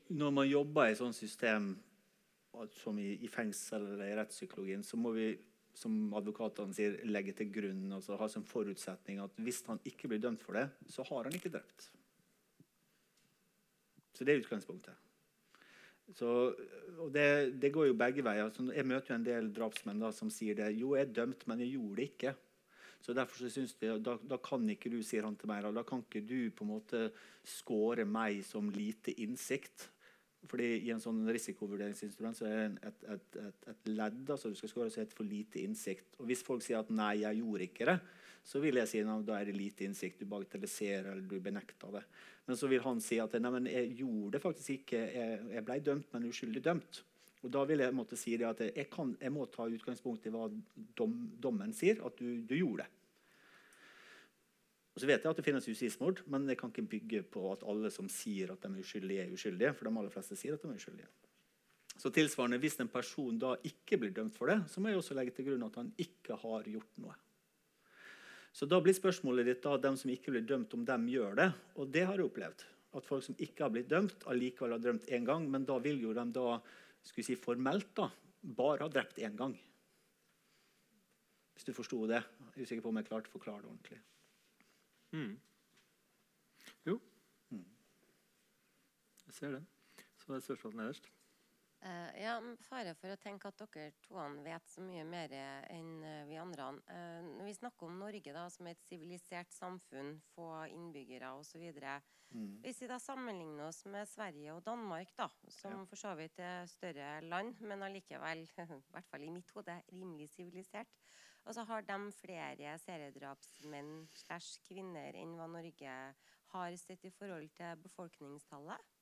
Når man jobber i et sånt system som i, i fengsel eller i rettspsykologien, så må vi som advokatene sier, legge til grunn altså ha som forutsetning at hvis han ikke blir dømt for det, så har han ikke drept. Så det er utgangspunktet. Så, og det, det, går jo begge veier. Så jeg møter jo en del drapsmenn da, som sier det. Jo, jeg er dømt, men jeg gjorde det ikke. Så derfor så synes de, da, da kan ikke du, sier han til meg, da kan ikke du på en måte score meg som lite innsikt. Fordi I en sånn risikovurderingsinstrument så er det et, et, et, et ledd altså du skal score som heter for lite innsikt. Og Hvis folk sier at 'nei, jeg gjorde ikke det', så vil jeg si at da er det lite innsikt. Du bagatelliserer eller du benekter det. Men så vil han si at 'nei, men jeg gjorde det faktisk ikke'. Jeg, jeg ble dømt, men uskyldig dømt'. Og Da vil jeg måtte si at jeg, kan, jeg, må ta utgangspunkt i hva dom, dommen sier, at du, du gjorde det. Og så vet jeg at det finnes justismord, men jeg kan ikke bygge på at alle som sier at de er uskyldige, er uskyldige. For de aller fleste sier at de er uskyldige. Så tilsvarende, Hvis en person da ikke blir dømt for det, så må jeg også legge til grunn at han ikke har gjort noe. Så da blir spørsmålet ditt da, dem som ikke blir dømt, om dem gjør det. Og det har jeg opplevd. At folk som ikke har blitt dømt, allikevel har dømt én gang. Men da vil jo de da, skulle si formelt da, bare ha drept én gang. Hvis du forsto det. Jeg er usikker på om jeg klarte å forklare det ordentlig. Mm. Jo. Mm. Jeg ser den. Så er spørsmålet nederst. Uh, ja, Fare for å tenke at dere to vet så mye mer enn uh, vi andre. Uh, når vi snakker om Norge da, som et sivilisert samfunn, få innbyggere osv. Mm. Hvis vi da sammenligner oss med Sverige og Danmark, da, som ja. for så vidt er større land, men allikevel, i hvert fall i mitt hode, rimelig sivilisert, og så har de flere seriedrapsmenn slash kvinner enn hva Norge har sett i forhold til befolkningstallet?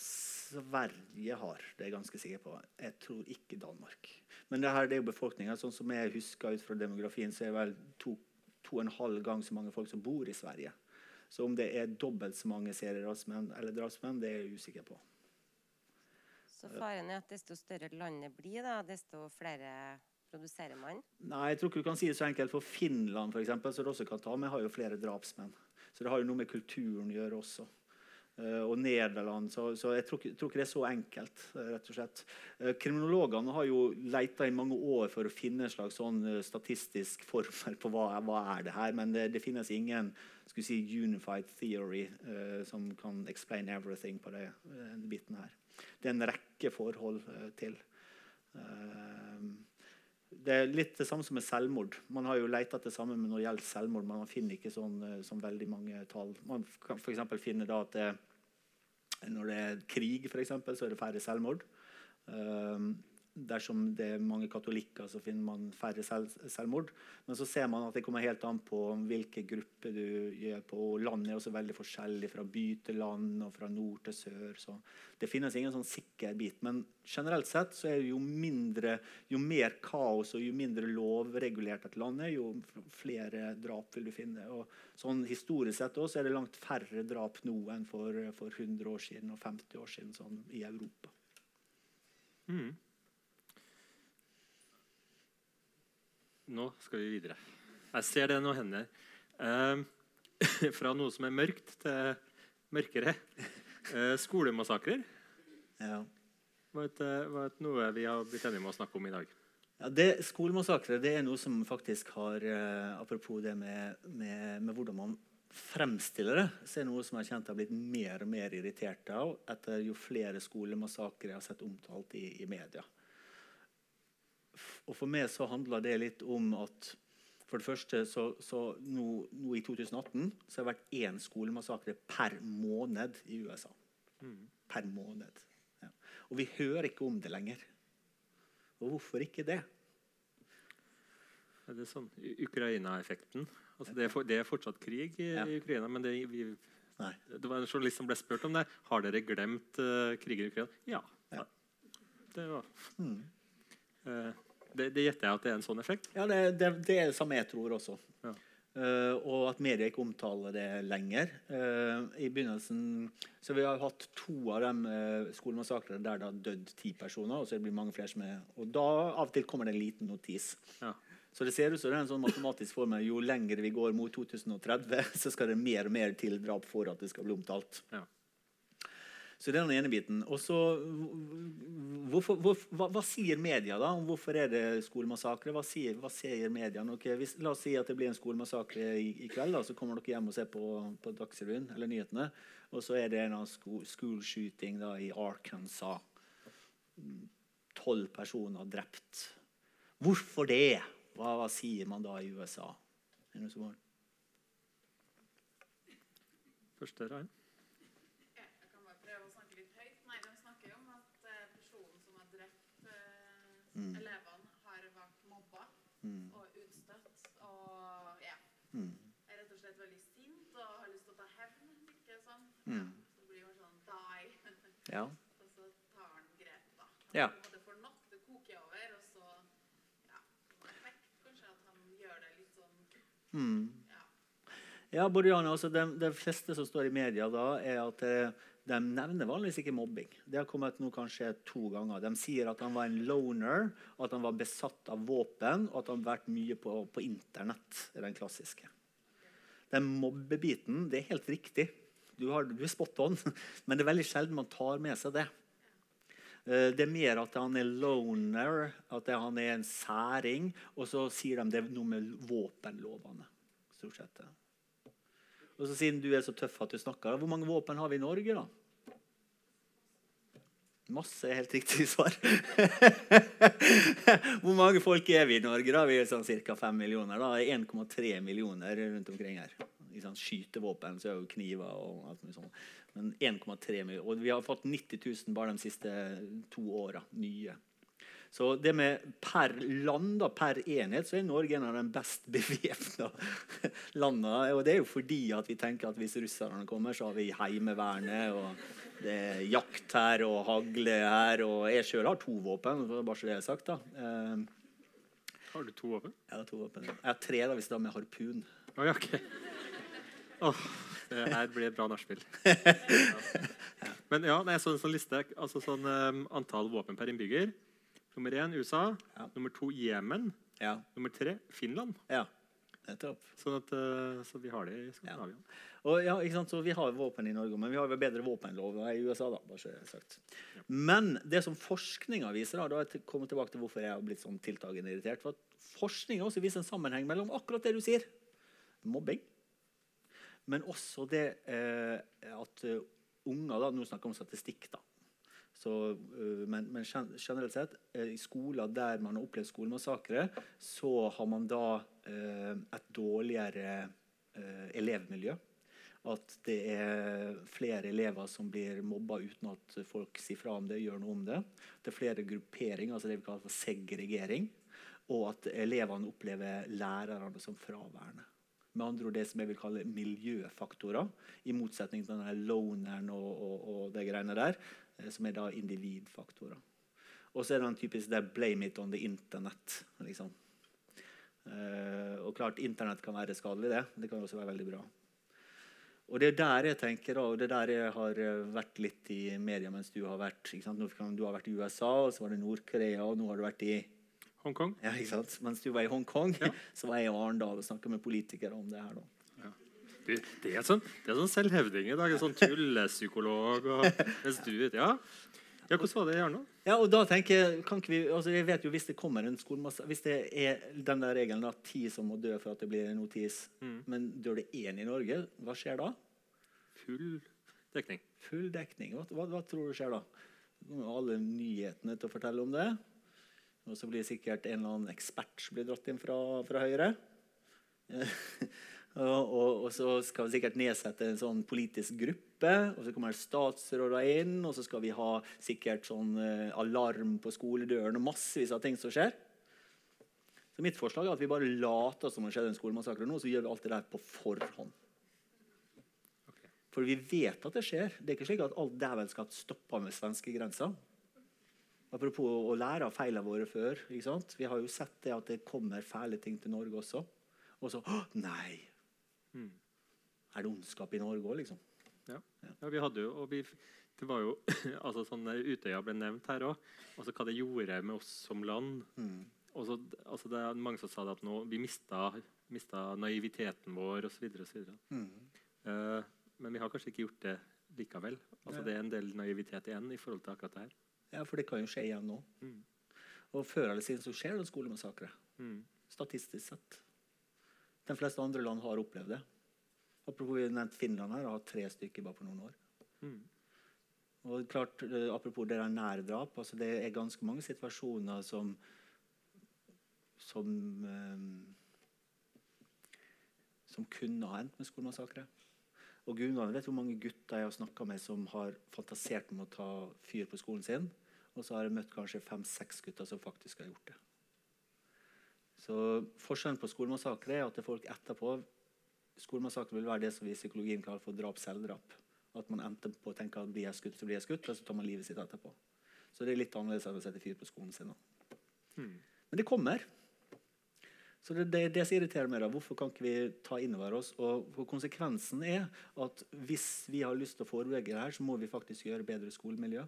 Sverige har, det er jeg ganske sikker på. Jeg tror ikke Danmark. Men det her det er jo befolkninga. Sånn som jeg husker ut fra demografien, så er det vel to, to og en halv gang så mange folk som bor i Sverige. Så om det er dobbelt så mange serierasmenn eller drapsmenn, det er jeg usikker på. Så faren er at desto større landet blir, da, desto flere produserer man? Nei, jeg tror ikke du kan si det så enkelt. For Finland eksempel, som du også kan ta med, har jo flere drapsmenn. Så det har jo noe med kulturen å gjøre også. Uh, og Nederland. Så, så jeg, tror, tror, ikke det er så enkelt. Uh, rett og slett. Uh, kriminologene har jo leita i mange år for å finne en slags sånn statistisk formel på hva, hva er det her, men det, det finnes ingen si, unified theory som kan explain everything på det, denne biten her. Det er en rekke forhold til. Uh, det er litt det samme som med selvmord. Man har jo leita det samme når det gjelder selvmord, men man finner ikke sånn, eh, sånn veldig mange tall. Man kan f.eks. finne da at det, når det er krig, eksempel, så er det færre selvmord. Um, dersom det er mange katolikker, så finner man færre selv, selvmord. Men så ser man at det kommer helt an på hvilke grupper du gjør på. og Landet er også veldig forskjellig fra by til land og fra nord til sør. Så det finnes ingen sånn sikker bit. Men generelt sett så er jo mindre, jo mer kaos og jo mindre lovregulert et land er, jo flere drap vil du finne. Og sånn Historisk sett også er det langt færre drap nå enn for, for 100 år siden og 50 år siden sånn i Europa. Mm. Nå skal vi videre. Jeg ser det nå hender. Eh, fra noe som er mørkt, til mørkere. Eh, skolemassakrer. Ja. Var et, var et noe vi har blitt enige om å snakke om i dag? Ja, det, Skolemassakrer det er noe som faktisk har eh, Apropos det med, med, med, hvordan man fremstiller det, så er det noe som jeg har kjent har blitt mer og mer irritert av etter jo flere skolemassakrer jeg har sett omtalt i, i media. Og For meg så handla det litt om at for det første så, så nå, nå, i 2018 så har det vært én skolemassakre per måned i USA. Mm. Per måned. Ja. Og vi hører ikke om det lenger. Og hvorfor ikke det? Er det sånn Ukraina-effekten? Altså det, det, er fortsatt krig i, ja. i Ukraina, men det, vi, det, var en journalist som ble spurt om det. Har dere glemt uh, krigen i Ukraina? Ja. ja. Det var mm. uh, det, det, gjetter jeg at det er en sånn effekt? Ja, det, det, det er det samme jeg tror også. Ja. Uh, og at media ikke omtaler det lenger. Uh, I begynnelsen så Vi har hatt to av de uh, skolemassakrene der det har dødd ti personer. Og så blir det mange flere som er Og da av og til kommer det en liten notis. Ja. Så det ser ut som det er en sånn matematisk formel. Jo lenger vi går mot 2030, så skal det mer og mer til drap for at det skal bli omtalt. Ja. Så det er den ene biten. Og så, hva, hva, sier media da om hvorfor er det skolemassakre? Hva sier, hva sier media? Okay, hvis, la oss si at det blir en skolemassakre i, i, kveld. da, Så kommer dere hjem og ser på, på Dagsrevyen eller nyhetene. Og så er det en sko, school shooting da, i Arkansas. Tolv personer drept. Hvorfor det? Hva, hva, sier man da i USA? Er det noe som har? Første Rain. Ja, jeg kan bare prøve å snakke litt høyt. Nei, De snakker jo om at eh, personen som har drept eh, Mm. elevene, har vært mobba Mm. og utstøtt. Og ja, Mm. er rett og slett veldig sint og har lyst til å ta hevn. ikke sånn? Mm. Så det blir jo sånn die. Ja. og så tar han grep, da. Han ja. en får nok, det koker over, og så ja, effekt kanskje at han gjør det litt sånn Mm. ja. Ja, Boriana, altså de, de fleste som står i media da, er at eh, de nevner vanligvis ikke mobbing. Det har kommet nå kanskje to ganger. De sier at han var en loner, at han var besatt av våpen, og at han har vært mye på, på internett. Er den klassiske. Den mobbebiten, det er helt riktig. Du, har, du er spot on, men det er veldig sjelden man tar med seg det. Eh, Det er mer at han er loner, at han er en særing, og så sier de det er noe med våpenlovene. Stort sett. Og så Siden du er så tøff at du snakker, hvor mange våpen har vi i Norge, da? Masse er helt riktig svar. Hvor mange folk er vi i Norge? da? Vi er sånn ca. 5 millioner. da. 1,3 millioner rundt omkring her. I sånn skytevåpen så er jo kniver og alt mulig sånt. Men 1,3 millioner. Og vi har fått 90 000 bare de siste to åra. Nye. Så det med per land, da, per enhet, så er Norge en av de best bevæpna landene. Og det er jo fordi at vi tenker at hvis russerne kommer, så har vi Heimevernet, og det er jakt her og hagle her. Og jeg sjøl har to våpen, bare så det er sagt. da. Eh, Har du to våpen? jeg har to våpen. Jeg har tre da, hvis det er med harpun. Oh, ja, ok. Åh, det her blir et bra nachspiel. Ja. Men ja, jeg så en sånn liste. Altså sånn um, antall våpen per innbygger. Nummer én USA. Ja. Nummer to Jemen. Ja, Nummer tre Finland. ja. Nettopp. Sånn at, uh, så vi har det i Skandinavia. Og ja, ikke sant? Så Vi har våpen i Norge, men vi har jo bedre våpenlov i USA. da, bare så sagt. Men det som forskninga viser, da, da jeg kommet tilbake til hvorfor jeg har blitt sånn tiltagende irritert, for at forskninga også viser en sammenheng mellom akkurat det du sier, mobbing, men også det eh, at eh, unger da, Nå snakker vi om statistikk, da. Så, øh, men, men generelt sett, eh, i skoler der man har opplevd skolemassakre, så har man da eh, et dårligere eh, elevmiljø. At det er flere elever som blir mobba uten at folk sier fra om det, gjør noe om det. Det er flere grupperinger, altså det vi kaller for segregering. Og at elevene opplever lærerne som fraværende. Med andre ord det som jeg vil kalle miljøfaktorer, i motsetning til denne loneren og, og, og de greiene der, eh, som er da individfaktorer. Og så er det den typisk det 'blame it on the internet'. liksom. Eh, og klart, Internett kan være skadelig, det. Det kan også være veldig bra. Og det er der jeg tenker, og det er der jeg har eh, vært litt i media mens du har vært? Du har vært i USA, og så var det Nord-Korea, og nå har du vært i Hongkong. ja, ikke sant? Mens du var i Hongkong, Ja. så var jeg i Arendal og snakka med politikere om det her. da. Det er sånn, det er sånn selvhevding i dag. En sånn tullepsykolog. Mens du ja. ja, Hvordan var det i Arendal? Ja, og da tenker Jeg kan ikke vi, altså jeg vet jo hvis det kommer en skolemasse Hvis det er den der regelen at ti som må dø for at det blir en notis, Mm. men dør det én i Norge, hva skjer da? Full dekning. Full dekning. Hva, hva, hva tror du skjer da? Nå alle nyhetene til å fortelle om det. Og så blir sikkert en eller annen ekspert som blir dratt inn fra, fra Høyre. og, og, og så skal vi sikkert nedsette en sånn politisk gruppe. Og så kommer statsråder inn, og så skal vi ha sikkert sånn eh, alarm på skoledøren og massevis av ting som skjer. Så mitt forslag er at vi bare later som om det skjedde en skolemassakre nå, så gjør vi alt det der på forhånd. For vi vet at det skjer. Det er ikke slik at alt dævelskap stopper med svenskegrensa. Apropos å lære av feilene våre før. ikke sant? Vi har jo sett det at det kommer fæle ting til Norge også. Og så Å, nei! Mm. Er det ondskap i Norge òg, liksom? Ja, vi hadde jo, og vi, det var jo altså sånn Utøya ble nevnt her òg. Altså hva det gjorde med oss som land. Mm. Og så, altså det er mange som sa det at nå, vi mista, mista naiviteten vår osv. Mm. Uh, men vi har kanskje ikke gjort det likevel. Altså Ja. Det er en del naivitet igjen i forhold til akkurat det her. Ja, for det kan jo skje igjen nå. Mm. Og før eller siden så skjer det skolemassakre. Mm. Statistisk sett. De fleste andre land har opplevd det. Apropos vi nevnt Finland her, har tre stykker bare på noen år. Mm. Og klart, eh, Apropos det der nærdrap. altså Det er ganske mange situasjoner som som eh, som kunne ha endt med skolemassakre. Og gudene vet hvor mange gutter jeg har snakka med som har fantasert om å ta fyr på skolen sin. Og så har jeg møtt kanskje fem-seks gutter som faktisk har gjort det. Så Forskjellen på skolemassakre er at det folk etterpå Skolemassakre vil være det som vi i psykologien kaller for drap-selvdrap. At man endte på å tenke at blir jeg skutt, så blir jeg skutt, og så tar man livet sitt etterpå. Så det er litt annerledes enn å sette fyr på skolen sin. Hmm. Men det kommer. Så det, det, det som irriterer meg, da, Hvorfor kan ikke vi ta inn over oss? Og Konsekvensen er at hvis vi har lyst til å forebygge det her, så må vi faktisk gjøre bedre skolemiljø.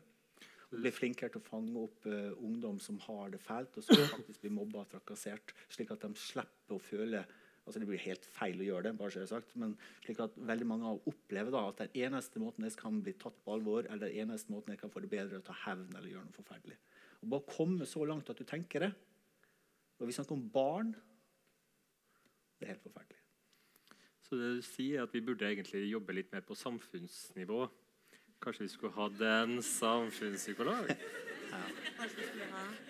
Bli flinkere til å fange opp uh, ungdom som har det fælt, og som faktisk blir mobba og trakassert, slik at de slipper å føle altså Det blir helt feil å gjøre det, bare så jeg sagt, men slik at veldig mange av opplever da, at den eneste måten jeg kan bli tatt på alvor, eller den eneste måten jeg kan få det bedre, er å ta hevn eller gjøre noe forferdelig. Og Bare komme så langt at du tenker det. Og vi snakker om barn. Det er helt forferdelig. Så det du sier, er at vi burde egentlig jobbe litt mer på samfunnsnivå. Kanskje vi skulle hatt en samfunnspsykolog? Ja.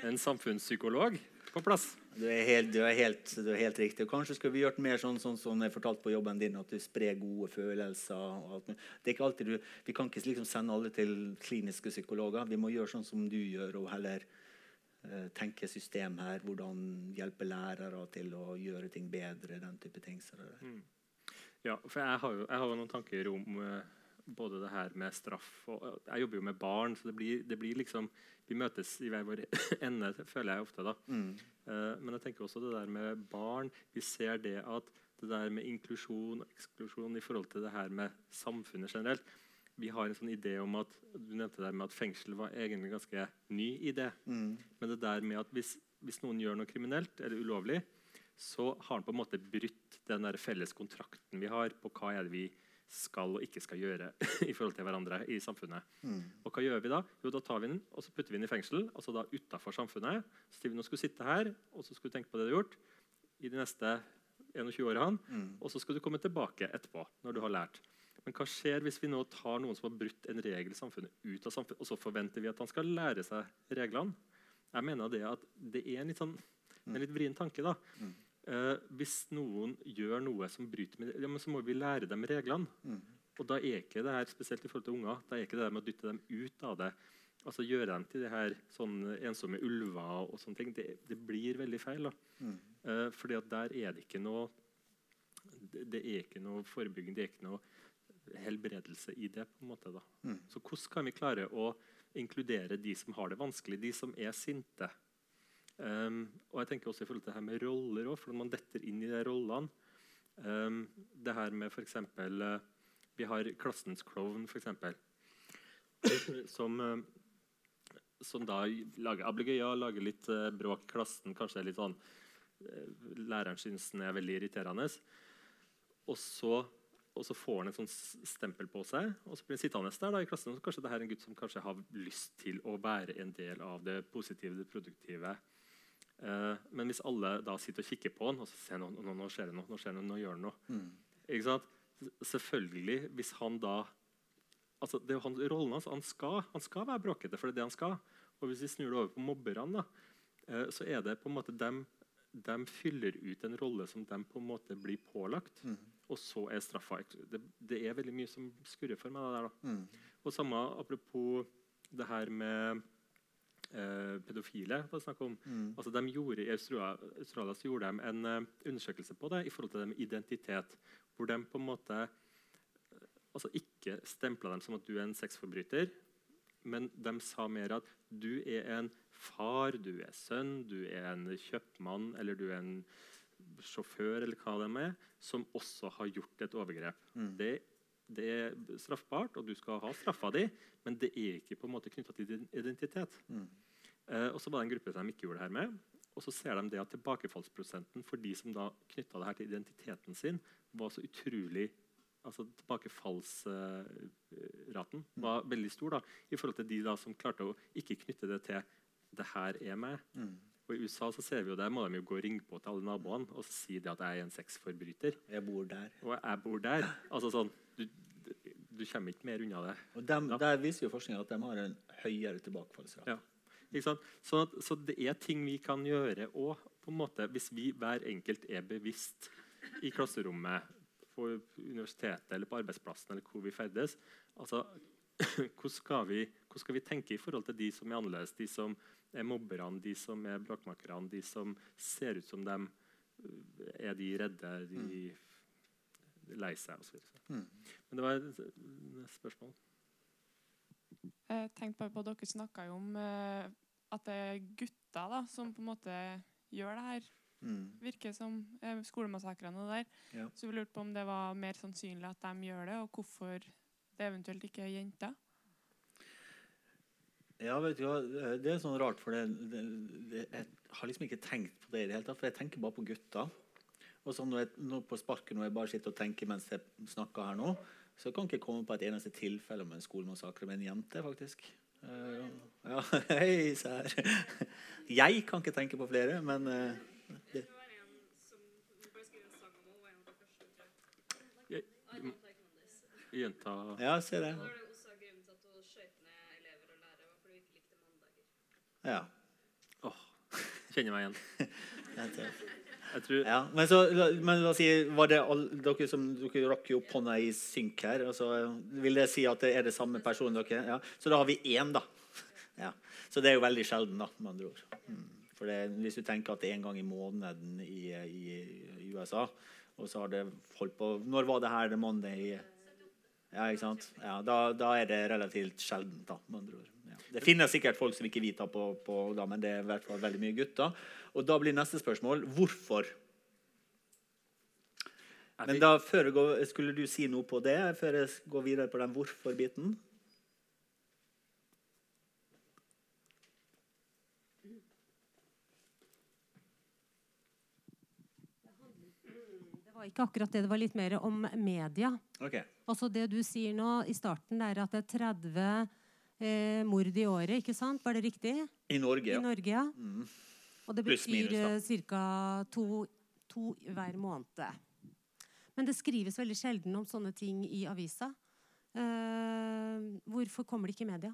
En samfunnspsykolog på plass? Du er helt, du er helt, du er helt riktig. Kanskje skulle vi gjort mer sånn, sånn som jeg fortalte på jobben din, at du sprer gode følelser. Det er ikke alltid du, Vi kan ikke liksom sende alle til kliniske psykologer. Vi må gjøre sånn som du gjør, og heller uh, tenke system her. Hvordan hjelpe lærere til å gjøre ting bedre. den type ting. Mm. Ja, for jeg har jo, jeg har noen tanker om eh, både det her med straff og Jeg jobber jo med barn, så det blir, det blir liksom Vi møtes i hver vår ende, føler jeg ofte. da. mm. Uh, men jeg tenker også det der med barn. Vi ser det at det der med inklusjon og eksklusjon i forhold til det her med samfunnet generelt Vi har en sånn idé om at du nevnte det der med at fengsel var egentlig en ganske ny idé. Mm. Men det der med at hvis, hvis noen gjør noe kriminelt eller ulovlig, så har han på en måte brutt den der felles kontrakten vi har på hva er det vi skal og ikke skal gjøre i forhold til hverandre i samfunnet. Mm. Og hva gjør vi da? Jo, da tar vi den og så putter vi den i fengsel. altså da utafor samfunnet. Så sier vi nå skal du sitte her og så skal du tenke på det du har gjort i de neste 21 årene. Mm. Og så skal du komme tilbake etterpå når du har lært. Men hva skjer hvis vi nå tar noen som har brutt en regel i samfunnet, ut av samfunnet, og så forventer vi at han skal lære seg reglene? Jeg mener det at det er en litt, sånn, en litt vrien tanke. da. Mm. Eh, hvis noen gjør noe som bryter med ja, så må vi lære dem reglene. Mm. Og da er ikke det her, spesielt i forhold til unger, da er ikke det der med å dytte dem ut av det. Altså Gjøre dem til de her sånn ensomme ulver og sånne ting. Det, det blir veldig feil. da. Mm. Eh, fordi at der er det ikke noe det, det er ikke noe forebygging, det er ikke noe helbredelse i det. på en måte da. Mm. Så hvordan kan vi klare å inkludere de som har det vanskelig, de som er sinte? Um, og jeg tenker også i forhold til det her med roller òg, for når man detter inn i de rollene um, Det her med f.eks. Uh, vi har klassens klovn, f.eks. som, uh, som da lager ablegøyer, lager litt uh, bråk i klassen. Kanskje litt sånn uh, Læreren syns den er veldig irriterende. Og så, og så får han en sånn stempel på seg, og så blir han sittende der da, i klassen. Så kanskje det her er en gutt som kanskje har lyst til å være en del av det positive, det produktive. Eh, men hvis alle da sitter og kikker på han, og så ser nå, nå, nå skjer det noe, nå skjer det noe, nå gjør han noe. Mm. Ikke sant? Selvfølgelig, hvis han da altså det er han, rollen hans, han skal, han skal være bråkete, for det er det han skal. Og hvis vi snur det over på mobberne, da, eh, så er det på en måte dem, de fyller ut en rolle som de på en måte blir pålagt. Mm. Og så er straffa det, det er veldig mye som skurrer for meg. det der da. Mm. Og samme apropos det her med eh, pedofile. hva snakk om. Mm. Altså, de gjorde, I Australia, Australia gjorde de en uh, undersøkelse på det i forhold til det med identitet. Hvor de på en måte eh, altså ikke stempla dem som at du er en sexforbryter, men de sa mer at du er en far, du er sønn, du er en kjøpmann eller du er en sjåfør eller hva de er, som også har gjort et overgrep. Mm. Det, det er straffbart, og du skal ha straffa di, men det er ikke på en måte knytta til din identitet. Mm. Eh, og så var det en gruppe som de ikke gjorde det her med. Og så ser de det at tilbakefallsprosenten for de som da knytta det her til identiteten sin, var så utrolig altså Tilbakefallsraten var veldig stor da, i forhold til de da som klarte å ikke knytte det til 'det her er meg'. Mm. Og I USA så ser vi jo det, må de jo gå og ringe på til alle naboene og si det at jeg er en sexforbryter. Jeg bor der. Og jeg bor der. Altså sånn, du, du kommer ikke mer unna det. Og dem, Ja. Der viser jo forskninga at de har en høyere tilbakefallsrate. Ja. Sånn at, så det er ting vi kan gjøre òg, hvis vi hver enkelt er bevisst i klasserommet på universitetet eller på arbeidsplassen eller hvor vi ferdes. Altså, hvordan, skal vi, hvordan skal vi tenke i forhold til de som er annerledes, de som er mobberne, de som er bråkmakerne, de som ser ut som dem? Er de redde, de lei seg osv.? Mm. Men det var et spørsmål. Jeg tenkte bare på at Dere snakka jo om eh, at det er gutter da, som på en måte gjør det her. Mm. Virker som eh, skolemassakrene der. Ja. Så vi lurte på om det var mer sannsynlig at de gjør det, og hvorfor det eventuelt ikke er jenter. Ja, vet du hva, det er sånn rart, for det, det, det, jeg har liksom ikke tenkt på det i det hele tatt. For jeg tenker bare på gutta. Og så når jeg, nå på sparket når jeg bare sitter og tenker mens jeg snakker her nå, så kan jeg ikke komme på et eneste tilfelle med en skolemassakre med en jente, faktisk. Uh, ja, hei, sær. Jeg kan ikke tenke på flere, men uh, det, Jenta Ja, se det. Ja. Åh, kjenner meg igjen. Tror Ja, men, så, men la oss si, var det all, dere som dere rakk jo opp hånda i synk her. Altså, vil det si at det er det samme person dere? Ja. Så da har vi én, da. Ja. Så det er jo veldig sjelden, da, med andre ord. Mm. For det, hvis du tenker at det er en gang i måneden i, i, i USA, og så har det holdt på Når var det her? Det Monday? Ja, ikke sant? Ja, da, da er det relativt sjeldent, da, med andre ord. Det finnes sikkert folk som ikke vi tar på, på da, men det er i hvert fall veldig mye gutter. Og da blir neste spørsmål hvorfor? Men da, går, skulle du si noe på det før jeg går videre på den hvorfor-biten? Det var ikke akkurat det. Det var litt mer om media. Ok. Altså Det du sier nå i starten, er at det er 30 eh, mord i året, ikke sant? Var det riktig? I Norge, ja. I Norge, ja. Mm. Og det betyr ca. To, to hver måned. Men det skrives veldig sjelden om sånne ting i avisa. Eh, hvorfor kommer det ikke i media?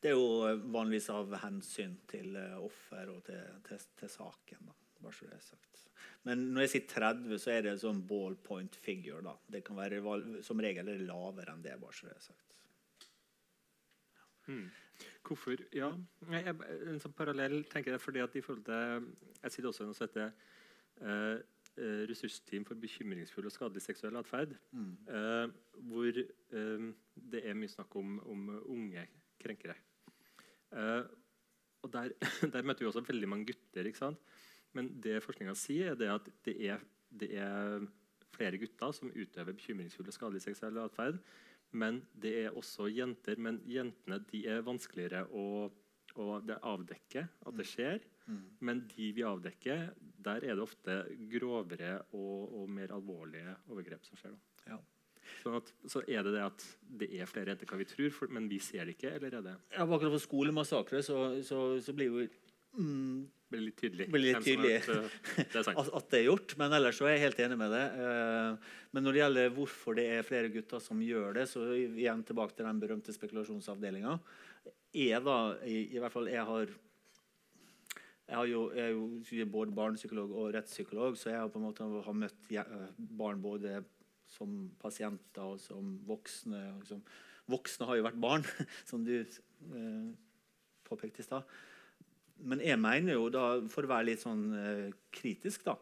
Det er jo eh, vanligvis av hensyn til eh, offer og til, til, til saken. da, bare så det er sagt. Men når jeg sier 30, så er det sånn ballpoint figure. da. Det kan være Som regel er det lavere enn det. bare så det er sagt. Mm. Hvorfor? Ja, jeg, en sånn parallell tenker jeg fordi at i forhold til Jeg sitter også i noe som heter eh, eh, Ressursteam for bekymringsfull og skadelig seksuell atferd. Mm. Eh, hvor eh, det er mye snakk om, om unge krenkere. Eh, og der, der møter vi også veldig mange gutter. ikke sant? Men det forskninga sier, er det at det er, det er flere gutter som utøver bekymringsfull og skadelig seksuell atferd. Men det er også jenter. Men jentene de er vanskeligere å, å avdekke at det skjer. Mm. Men de vi avdekker, der er det ofte grovere og, og mer alvorlige overgrep som skjer. Ja. Sånn at, så er det det at det er flere jenter enn vi tror, for, men vi ser det ikke? Eller er det Ja, akkurat for skolemassakre så, så, så blir jo mm, blir litt tydelig? blir litt tydelig har eh, det at, at det er gjort. Men ellers så er jeg helt enig med det. Eh, Men når det gjelder hvorfor det er flere gutter som gjør det, så igjen tilbake til den berømte spekulasjonsavdelinga. Jeg, da, i, i hvert fall jeg har jeg, har jo, jeg er jo både barnepsykolog og rettspsykolog, så jeg har på en måte har møtt eh, barn både som pasienter og som voksne. Liksom. voksne har jo vært barn, som du eh, påpekte i stad. Men jeg mener jo da, for å være litt sånn eh, kritisk, da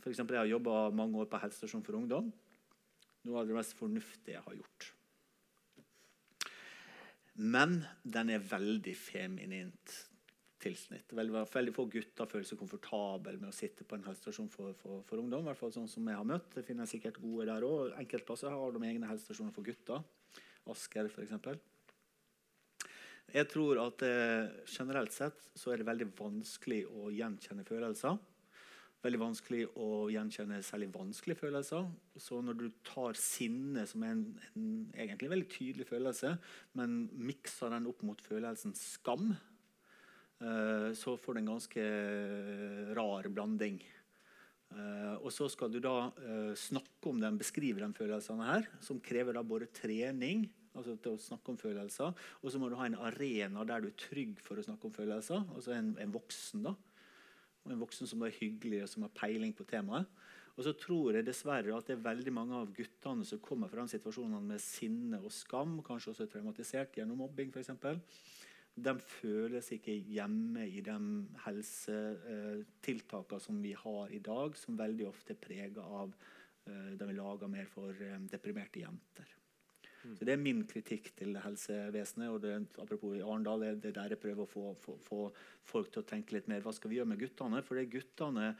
For eksempel, jeg har jobba mange år på helsestasjon for ungdom. Noe av det mest fornuftige jeg har gjort. Men den er veldig feminint tilsnitt. Veldig, veldig få gutter føler seg komfortable med å sitte på en helsestasjon for, for, for ungdom. I hvert fall sånn som jeg har møtt. Det finnes sikkert gode der òg. Enkeltplasser har de egne helsestasjoner for gutter. Asker, f.eks. Jeg tror at eh, generelt sett så er det veldig vanskelig å gjenkjenne følelser. Veldig vanskelig å gjenkjenne særlig vanskelige følelser. Så når du tar sinne, som er en, en egentlig veldig tydelig følelse, men mikser den opp mot følelsen skam, eh, så får du en ganske rar blanding. Eh, og så skal du da eh, snakke om den, beskrive de følelsene her, som krever da både trening altså til å snakke om følelser. Og så må du ha en arena der du er trygg for å snakke om følelser. Altså en, en voksen, da. Og en voksen som er hyggelig og som har peiling på temaet. Og så tror jeg dessverre at det er veldig mange av guttene som kommer fra den situasjonene med sinne og skam, kanskje også traumatisert gjennom mobbing f.eks. De føler seg ikke hjemme i de helsetiltakene som vi har i dag, som veldig ofte er prega av eh, de er laga mer for eh, deprimerte jenter. Så Det er min kritikk til helsevesenet. og det, Apropos i Arendal, det, det der jeg prøver å få, få, få, folk til å tenke litt mer. Hva skal vi gjøre med guttene? For det er guttene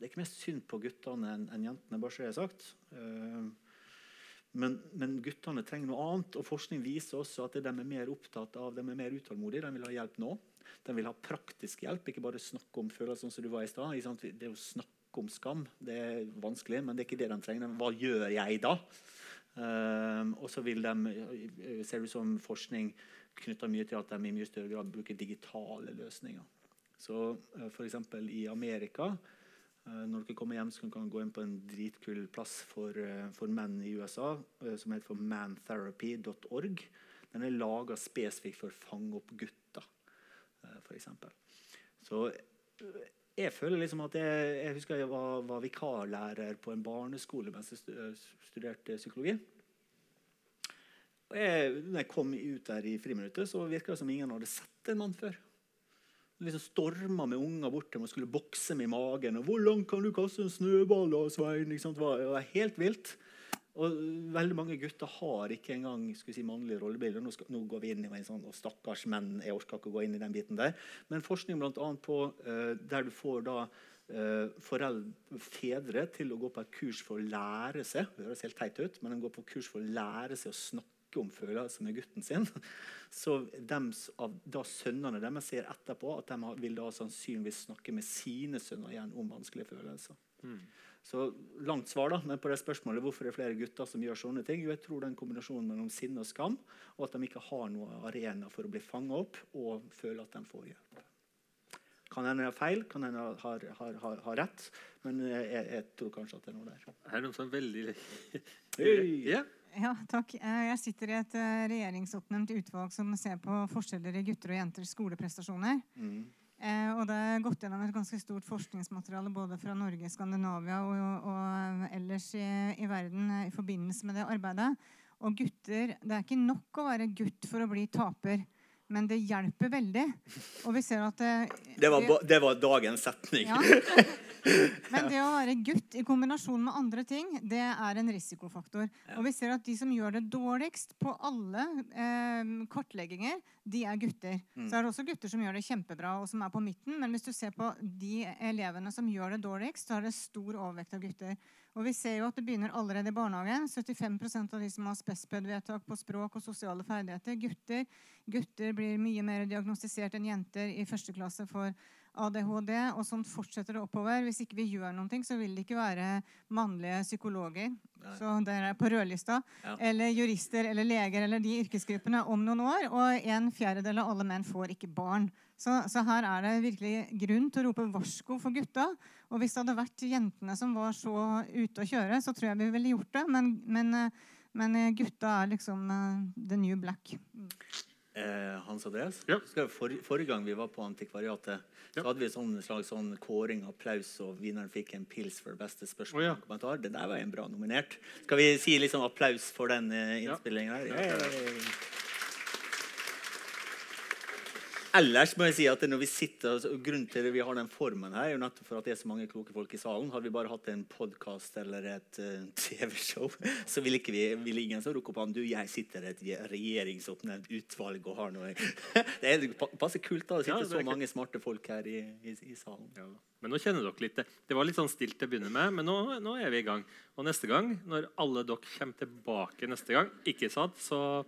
det er ikke mer synd på guttene enn en jentene, bare så jeg har sagt. Uh, men, men, guttene trenger noe annet, og forskning viser også at de er mer opptatt av, de er mer utålmodige. De vil ha hjelp nå. De vil ha praktisk hjelp, ikke bare snakke om følelser som du var i stad. Det å snakke om skam det er vanskelig, men det er ikke det de trenger. Hva gjør jeg da? Uh, og så vil de, ser det som forskning knytta mye til at de i mye større grad bruker digitale løsninger. Så uh, F.eks. i Amerika Eh, når dere kommer hjem, så kan dere gå inn på en dritkul plass for, eh, for menn i USA eh, som heter for mantherapy.org. Den er laga spesifikt for å fange opp gutter, f.eks. Så jeg føler liksom at jeg, jeg husker jeg var, var, vikarlærer på en barneskole mens jeg studerte psykologi. Og jeg, når jeg kom ut der i friminuttet, så virka det som ingen hadde sett en mann før liksom storma med unger bort til meg og skulle bokse med i magen. og 'Hvor langt kan du kaste en snøball?' Svein, Det var helt vilt. Og veldig mange gutter har ikke engang si, mannlige rollebilder. Nå, nå, går vi inn i en sånn og stakkars menn, jeg orker ikke å gå inn i den biten der. Men forskning blant annet på uh, der du får da uh, foreldre, fedre til å gå på et kurs for å lære seg det høres helt teit ut, men de går på kurs for å lære seg å snakke om følelser med gutten sin, så dems, da sønnene deres ser etterpå at de vil da sannsynligvis snakke med sine sønner igjen om vanskelige følelser. Mm. Så langt svar, da, men på det spørsmålet hvorfor det er flere gutter som gjør sånne ting. Jo, jeg tror det er en kombinasjon mellom sinne og skam, og at de ikke har noen arena for å bli fanget opp og føle at de får hjelp. Kan hende jeg har feil, kan hende jeg har, har, har, har rett, men jeg, jeg, tror kanskje at det er noe der. Er det noe som er veldig ja. Ja, takk. Eh, jeg sitter i et eh, regjeringsoppnevnt utvalg som ser på forskjeller i gutter og jenters skoleprestasjoner. Mm. Eh, og det er gått gjennom et ganske stort forskningsmateriale både fra Norge, Skandinavia og, og ellers i, i, verden i forbindelse med det arbeidet. Og gutter Det er ikke nok å være gutt for å bli taper men det hjelper veldig. Og vi ser at det, det, var, det var, dagens setning. Ja. Men det å være gutt i kombinasjon med andre ting, det er en risikofaktor. Og vi ser at de som gjør det dårligst på alle eh, kartlegginger, de er gutter. Mm. Så er det også gutter som gjør det kjempebra, og som er på midten. Men hvis du ser på de elevene som gjør det dårligst, så er det stor overvekt av gutter. Og vi ser jo at det begynner allerede i barnehagen. 75 av de som har spesped-vedtak på språk og sosiale ferdigheter, gutter. Gutter blir mye mer diagnostisert enn jenter i første klasse for ADHD. Og sånn fortsetter det oppover. Hvis ikke vi gjør noe, så vil det ikke være mannlige psykologer så dere er på rødlista, ja. eller jurister eller leger eller de yrkesgruppene om noen år. Og en fjerdedel av alle menn får ikke barn. Så, så, her er det virkelig grunn til å rope varsko for gutta. Og hvis det hadde vært jentene som var så ute å kjøre, så tror jeg vi ville gjort det. Men, men, men gutta er liksom uh, the new black. Eh, Hans Andreas? Ja. For, forrige gang vi var på Antikvariatet, så hadde vi en sånn slags sånn kåring, applaus, og vinneren fikk en pils for beste spørsmål. Oh, ja. kommentar. Det der var en bra nominert. Skal vi si sånn applaus for den eh, innspillingen her? Ja. Ja, Ellers må jeg si at når vi sitter, altså, Grunnen til at vi har den formen her, er jo nettopp for at det er så mange kloke folk i salen. Hadde vi bare hatt en podkast eller et uh, TV-show, så ville vi, ville ingen som rukket opp an, du, jeg sitter i et regjeringsoppnevnt utvalg og har noe Det er passer kult da, det sitter ja, det så mange smarte folk her i, i, i salen. Ja. Men nå kjenner dere litt det. Det var litt sånn stilt til å begynne med, men nå, nå, er vi i gang. Og neste gang, når alle dere kommer tilbake neste gang, ikke sant, så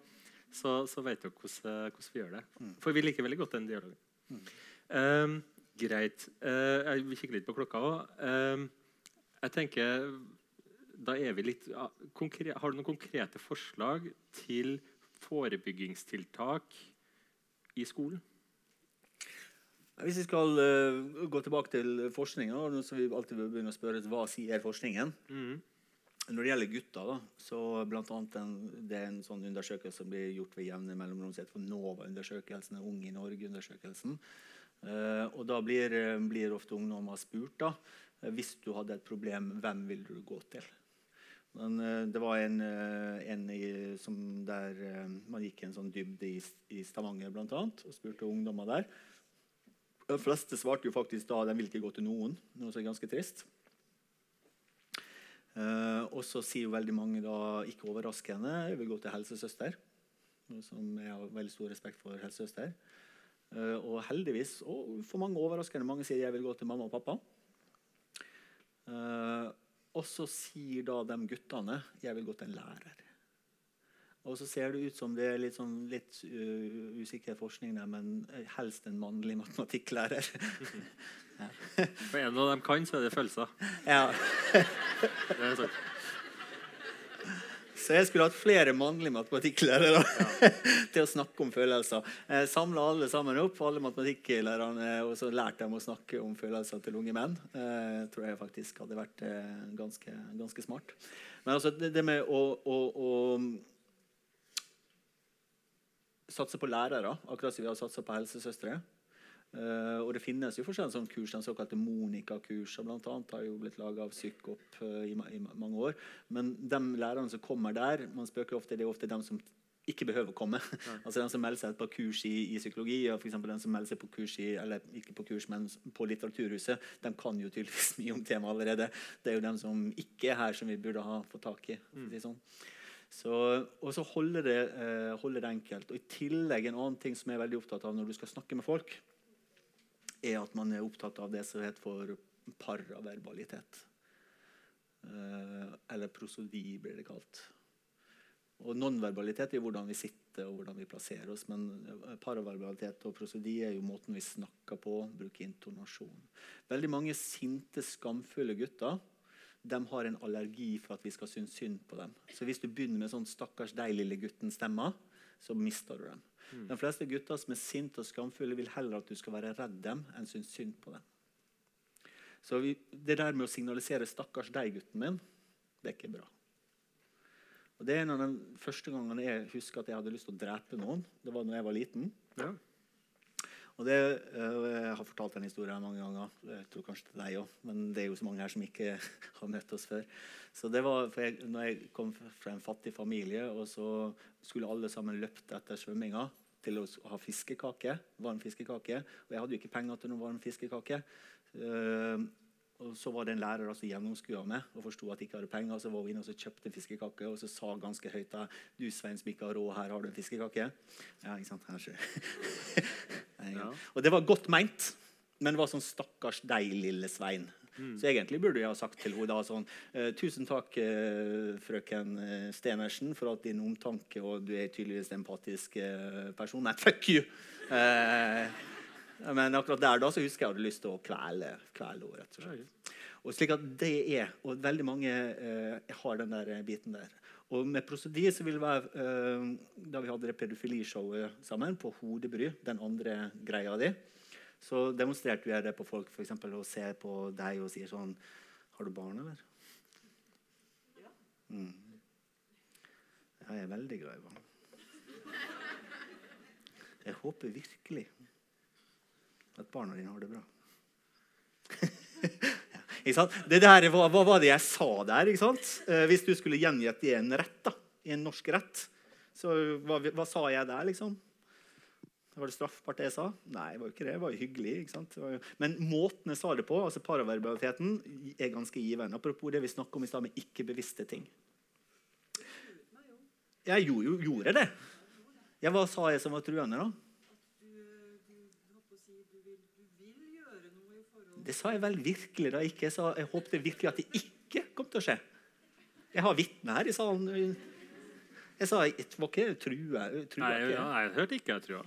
så, så vet dere hvordan, hvordan, vi gjør det. Mm. For vi liker veldig godt den dialogen. Mm. Um, greit. Uh, jeg vil kikke litt på klokka òg. Um, jeg tenker da er vi litt ja, Har du noen konkrete forslag til forebyggingstiltak i skolen? Hvis vi skal uh, gå tilbake til forskninga, så vi alltid begynner å spørre hva sier forskningen. Mm. Når det gjelder gutter, da, så blant annet en, det er en sånn undersøkelse som blir gjort ved jevne mellomrom. for NOVA-undersøkelsen, Ung i Norge-undersøkelsen. Uh, og da blir, blir, ofte ungdommer spurt da, Eh, Hvis du hadde et problem, hvem ville du gå til? Men eh, det var en, eh, en i, som der eh, man gikk en sånn dybde i, i Stavanger blant annet, og spurte ungdommer der. De fleste svarte jo faktisk da de vil ikke gå til noen, noe som er ganske trist. Eh, og så sier jo veldig mange da, ikke overraskende, jeg vil gå til helsesøster. Som jeg har veldig stor respekt for helsesøster. Eh, og heldigvis, og for mange overraskende, mange sier jeg vil gå til mamma og pappa. Eh, og så sier da de guttene jeg vil gå til en lærer. Og så ser det ut som det er litt, sånn, litt uh, usikker forskning der, men helst en mannlig matematikklærer. ja. For en av dem kan, så er det følelser. Ja. Det er sant. Så jeg skulle hatt flere mannlige matematikklærere til å snakke om følelser. Eh, Samla alle sammen opp, alle matematikklærerne, og så lærte dem å snakke om følelser til unge menn. Eh, tror jeg faktisk hadde vært eh, ganske, ganske smart. Men altså, det, det med å, å, å satse på lærere, akkurat som vi har satsa på helsesøstre. Eh, og det finnes jo forskjellige sånne kurs, den såkalte Monica-kurs, blant annet, har jo blitt laga av Psykop uh, i, ma- i mange år. Men de lærerne som kommer der, man spøker ofte, det er ofte dem som ikke behøver å komme. altså Den som melder seg på kurs i, i psykologi, og for den som melder seg på kurs i, eller ikke på kurs, men på Litteraturhuset, de kan jo tydeligvis mye om temaet allerede. Det er jo dem som ikke er her, som vi burde ha fått tak i. Mm. si sånn. Så, og så holder det, uh, holder det enkelt. Og I tillegg en annen ting som jeg er veldig opptatt av når du skal snakke med folk, er at man er opptatt av det som heter for paraverbalitet. Eh, eller prosodi, blir det kalt. Og Nonverbalitet er hvordan vi sitter og hvordan vi plasserer oss. Men eh, paraverbalitet og prosodi er jo måten vi snakker på, bruker intonasjon. Veldig mange sinte, skamfulle gutter de har en allergi for at vi skal synes synd på dem. Så hvis du begynner med sånn 'stakkars deg, lille gutten'-stemmer, så mister du dem. Mm. De fleste gutter som er sinte og skamfulle, vil heller at du skal være redd dem enn synes synd på dem. Så vi, det der med å signalisere 'stakkars deg, gutten min', det er ikke bra. Og Det er en av de første gangene jeg husker at jeg hadde lyst til å drepe noen. Det var da jeg var liten. Ja. Og det, øh, Jeg har fortalt den historien mange ganger. Jeg tror kanskje til deg også, Men det er jo så mange her som ikke har møtt oss før. Så det var, for jeg, når jeg kom fra en fattig familie, og så skulle alle sammen løpt etter svømminga til å ha fiskekake, varm fiskekake. Og jeg hadde jo ikke penger til noen varm fiskekake. Uh, og så var det en lærer som gjennomskua meg og forsto at jeg ikke hadde penger. Så var hun inne og så kjøpte fiskekake og så sa ganske høyt da, du Svein som ikke har råd, her har du en fiskekake. Ja, ikke sant? Her. Ja. Og det var godt meint, men det var sånn 'stakkars deg, lille Svein'. Mm. Så egentlig burde jeg ha sagt til henne da sånn eh, 'Tusen takk, eh, frøken eh, Stenersen, for at din omtanke, og du er tydeligvis en empatisk person. Nei, fuck you! Eh, men akkurat der da så husker jeg hadde lyst til å kvele, kvele henne, rett og slett. Og slik at det er, og veldig mange eh, har den der biten der. Og med prosedi så vil det være eh, Da vi hadde det pedofilishowet sammen på Hodebry, den andre greia di, så demonstrerte vi det på folk, f.eks. å se på deg og sier sånn Har du barn, eller? Mm. Ja, jeg er veldig glad i barn. Jeg håper virkelig at barna dine har det bra. Ikke sant? Det der, hva, hva var det jeg sa der? ikke? Eh, hvis du skulle gjengitt det i en rett, da, i en norsk rett, så hva, hva sa jeg der, liksom? Var det straffbart, det jeg sa? Nei, det var jo ikke det. Det var jo hyggelig. ikke sant? Det var jo... Men måten jeg sa det på, altså paraverbaliteten, er ganske givende. Apropos det vi snakket om i stad med ikke-bevisste ting. Jeg gjorde, jo- gjorde det. Jeg, hva sa jeg som var truende, da? Det sa jeg vel virkelig da ikke. Jeg, sa, jeg håpte virkelig at det ikke kom til å skje. Jeg har vitner her i salen. Jeg sa jeg var ikke true. true Nei, jeg, ja, jeg hørte ikke jeg trua.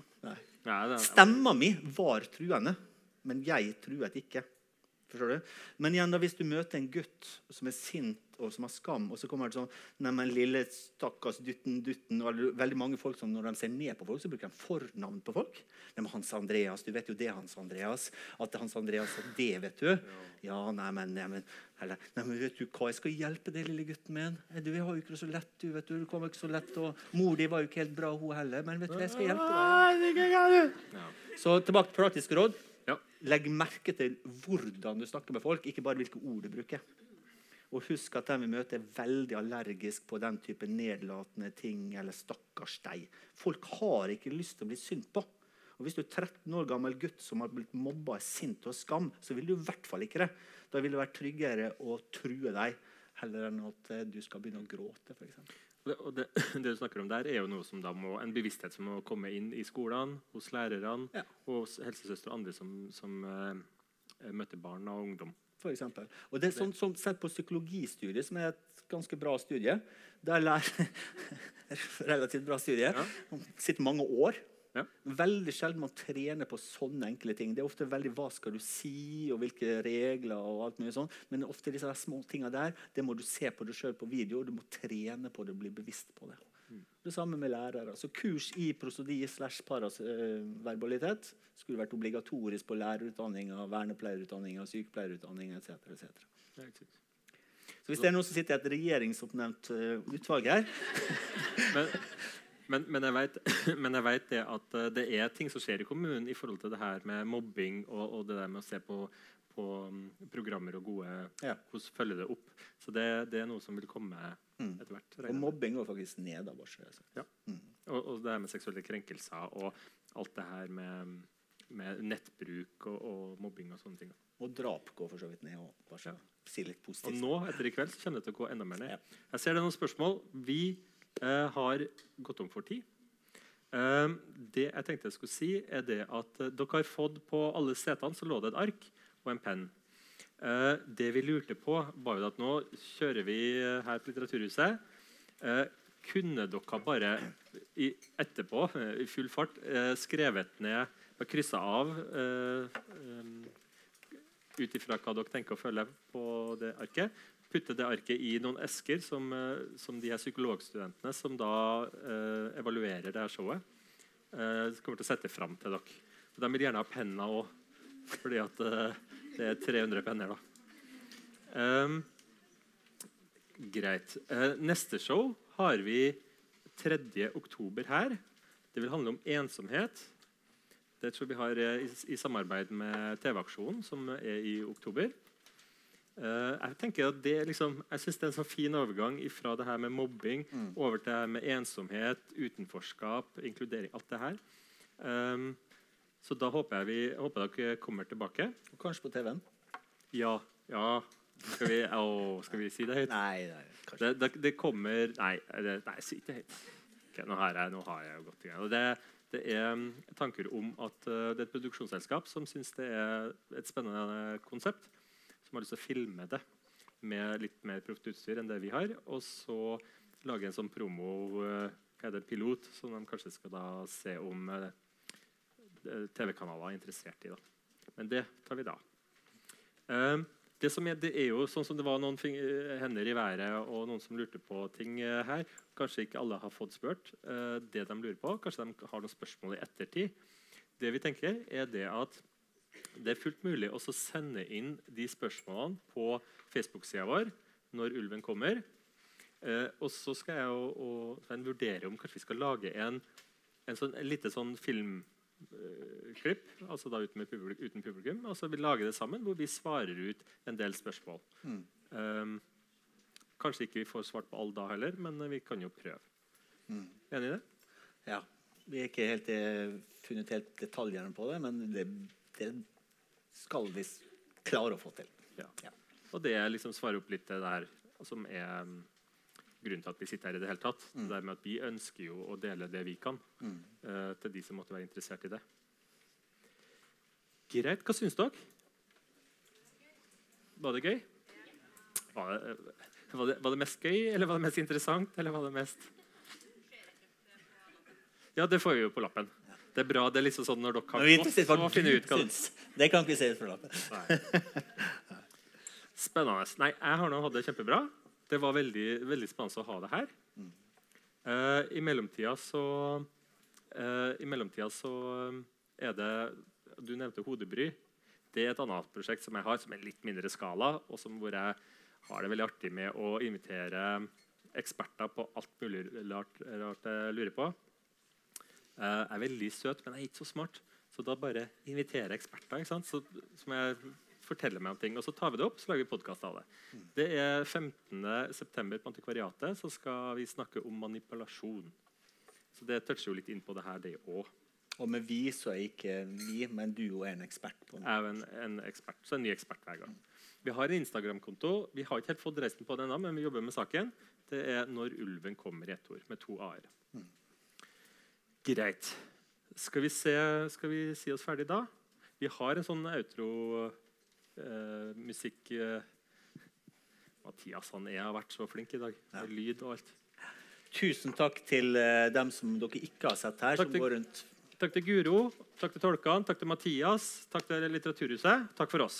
Stemma mi var truende, men jeg truet ikke. Forstår du? Men igjen da, hvis du møter en gutt som er sint og som har skam, og så kommer det sånn Neimen, lille stakkars dutten, dutten og Veldig mange folk som når de ser ned på folk, så bruker de fornavn på folk. Neimen, Hans Andreas, du vet jo det, Hans Andreas. At det er Hans Andreas og det, vet du. Ja, nei, men, nei, men, eller, nei, men vet du hva, jeg skal hjelpe deg, lille gutten min. Du har jo ikke det så lett, du, vet du. Du kommer ikke så lett, og Mor di var jo ikke helt bra, hun heller. Men vet du, jeg skal hjelpe deg. Så tilbake til praktiske råd. Legg merke til hvordan du snakker med folk, ikke bare hvilke ord du bruker. Og husk at den vi møter, er veldig allergisk på den type nedlatende ting. eller stakkars deg. Folk har ikke lyst til å bli synd på. Og Hvis du er 13 år gammel gutt som har blitt mobba sint og skam, så vil du i hvert fall ikke det. Da vil det være tryggere å true deg heller enn at eh, du skal begynne å gråte. For eksempel. Det, og det, det du snakker om der, er jo noe som da må, en bevissthet som må komme inn i skolene, hos lærerne, og hos helsesøstre og andre som, som uh, møter barn og ungdom. For eksempel. og det er sånn som Sett på psykologistudiet, som er et ganske bra studie. Der lærer Relativt bra studie. Sitter mange år. Veldig sjelden man trener på sånne enkle ting. Det er ofte veldig hva skal du si, og hvilke regler. og alt mye sånn. Men ofte disse små tingene der, det må du se på deg sjøl på video. og Du må trene på det og bli bevisst på det. Det samme med lærere. Så Kurs i prosodi slash paraverbalitet skulle vært obligatorisk på lærerutdanninga, vernepleierutdanninga, sykepleierutdanninga etc. etc. Så hvis det er noen som sitter i et regjeringsoppnevnt uh, utvalg her men, men, men, jeg vet, men, jeg vet, det at uh, det er ting som skjer i kommunen i forhold til det her med mobbing og, og det der med å se på, på um, programmer og gode ja. hvordan følger det opp. Så det, det, er noe som vil komme mm. etter hvert. Og mobbing går faktisk ned av oss. Ja. Mm. Og, og, det her med seksuelle krenkelser og alt det her med, med nettbruk og, og, mobbing og sånne ting. Og drap går for så vidt ned. Og, ja. si litt positivt. Og nå etter i kveld så kommer det til å gå enda mer ned. Ja. Jeg ser det er noen spørsmål. Vi eh, har gått om for tid. Eh, det jeg tenkte jeg skulle si, er det at eh, dere har fått på alle setene så lå det et ark og en penn. Det vi lurte på, var jo at nå kjører vi her på Litteraturhuset. Kunne dere bare etterpå, i full fart, skrevet ned og kryssa av ut ifra hva dere tenker å følge på det arket. Putte det arket i noen esker som, som de her psykologstudentene som da eh, evaluerer det her showet, eh, kommer til å sette fram til dere. De vil gjerne ha penna òg, fordi at eh, det er 300 penner, da. Um, greit. Uh, neste show har vi 3. oktober her. Det vil handle om ensomhet. Det tror vi har i, i samarbeid med TV-aksjonen, som er i oktober. Uh, jeg tenker at det liksom, jeg synes det er en sånn fin overgang fra det her med mobbing mm. over til det her med ensomhet, utenforskap, inkludering. Alt det her. Um, så da håper jeg vi, håper dere kommer tilbake. Og kanskje på TV-en? Ja. ja. Skal vi, å, skal vi si det høyt? Nei, nei det, det, det, kommer Nei, det, nei si det høyt. Okay, nå, har jeg, nå har jeg jo gått i gang. Det, det, er mm, tanker om at uh, det er et produksjonsselskap som syns det er et spennende konsept. Som har lyst til å filme det med litt mer proft utstyr enn det vi har. Og så lage en sånn promo, uh, pilot, som de kanskje skal da se om uh, TV-kanaler er interessert i. Da. Men det tar vi da. Uh, det, er, det, er, jo sånn som det var noen eh, hender i været og noen som lurte på ting her. Kanskje ikke alle har fått spurt det de lurer på. Kanskje de har noen spørsmål i ettertid. Det vi tenker er det at det er fullt mulig å sende inn de spørsmålene på Facebook-sida vår når ulven kommer. Eh, og så skal jeg og, og vurdere om kanskje vi skal lage en, en, sånn, en lite sånn filmklipp eh, altså da uten publikum, uten publikum, og så vi lager det sammen hvor vi svarer ut en del spørsmål. Mm. Eh, kanskje ikke vi får svart på alle da heller, men vi kan jo prøve. Mm. Enig i det? Ja. Vi har ikke helt eh, funnet helt detaljene på det, men det, det skal vi klare å få til. Ja. ja. Og det liksom svarer opp litt det der som er um, grunnen til at vi sitter her i det hele tatt. Mm. Det med at Vi ønsker jo å dele det vi kan, mm. uh, til de som måtte være interessert i det. Greit. Hva syns dere? Var det gøy? Var det, var, det, var det, mest gøy, eller var det mest interessant, eller var det mest Ja, det får vi jo på lappen. Det er bra. det er liksom sånn Når dere har gått, så må finne ut hva det kan ikke se ut på lappen. Spennende. Nei, jeg har nå hatt det kjempebra. Det var veldig, veldig spennende å ha det her. Mm. Uh, I mellomtida så uh, I mellomtida så er det Du nevnte hodebry. Det er et annet prosjekt som jeg har, som er litt mindre skala, og som, hvor jeg har det veldig artig med å invitere eksperter på alt mulig rart, rart jeg lurer på. Uh, jeg er veldig søt, men jeg er ikke så smart. Så da bare inviterer jeg eksperter? Så, som jeg forteller meg om ting. Og så tar vi det opp så lager vi podkast av det. Det er 15.9. på Antikvariatet. Så skal vi snakke om manipulasjon. Så det toucher jo litt inn på det her, det òg. Og med vi så er ikke vi, men du er en ekspert på det. Jeg er en, en ekspert, så en ny ekspert hver gang. Vi har en Instagram-konto. Vi har ikke helt fått resten på den ennå, men vi jobber med saken. Det er 'Når ulven kommer' i ett ord, med to a-er. Greit. Skal vi, se, skal vi si oss ferdig da? Vi har en sånn outro-musikk eh, Mathias han er, har vært så flink i dag. Med lyd og alt. Tusen takk til eh, dem som dere ikke har sett her, Takk som til- går rundt. Takk til Guro, takk til tolkene, takk til Mathias, takk til Litteraturhuset. Takk for oss.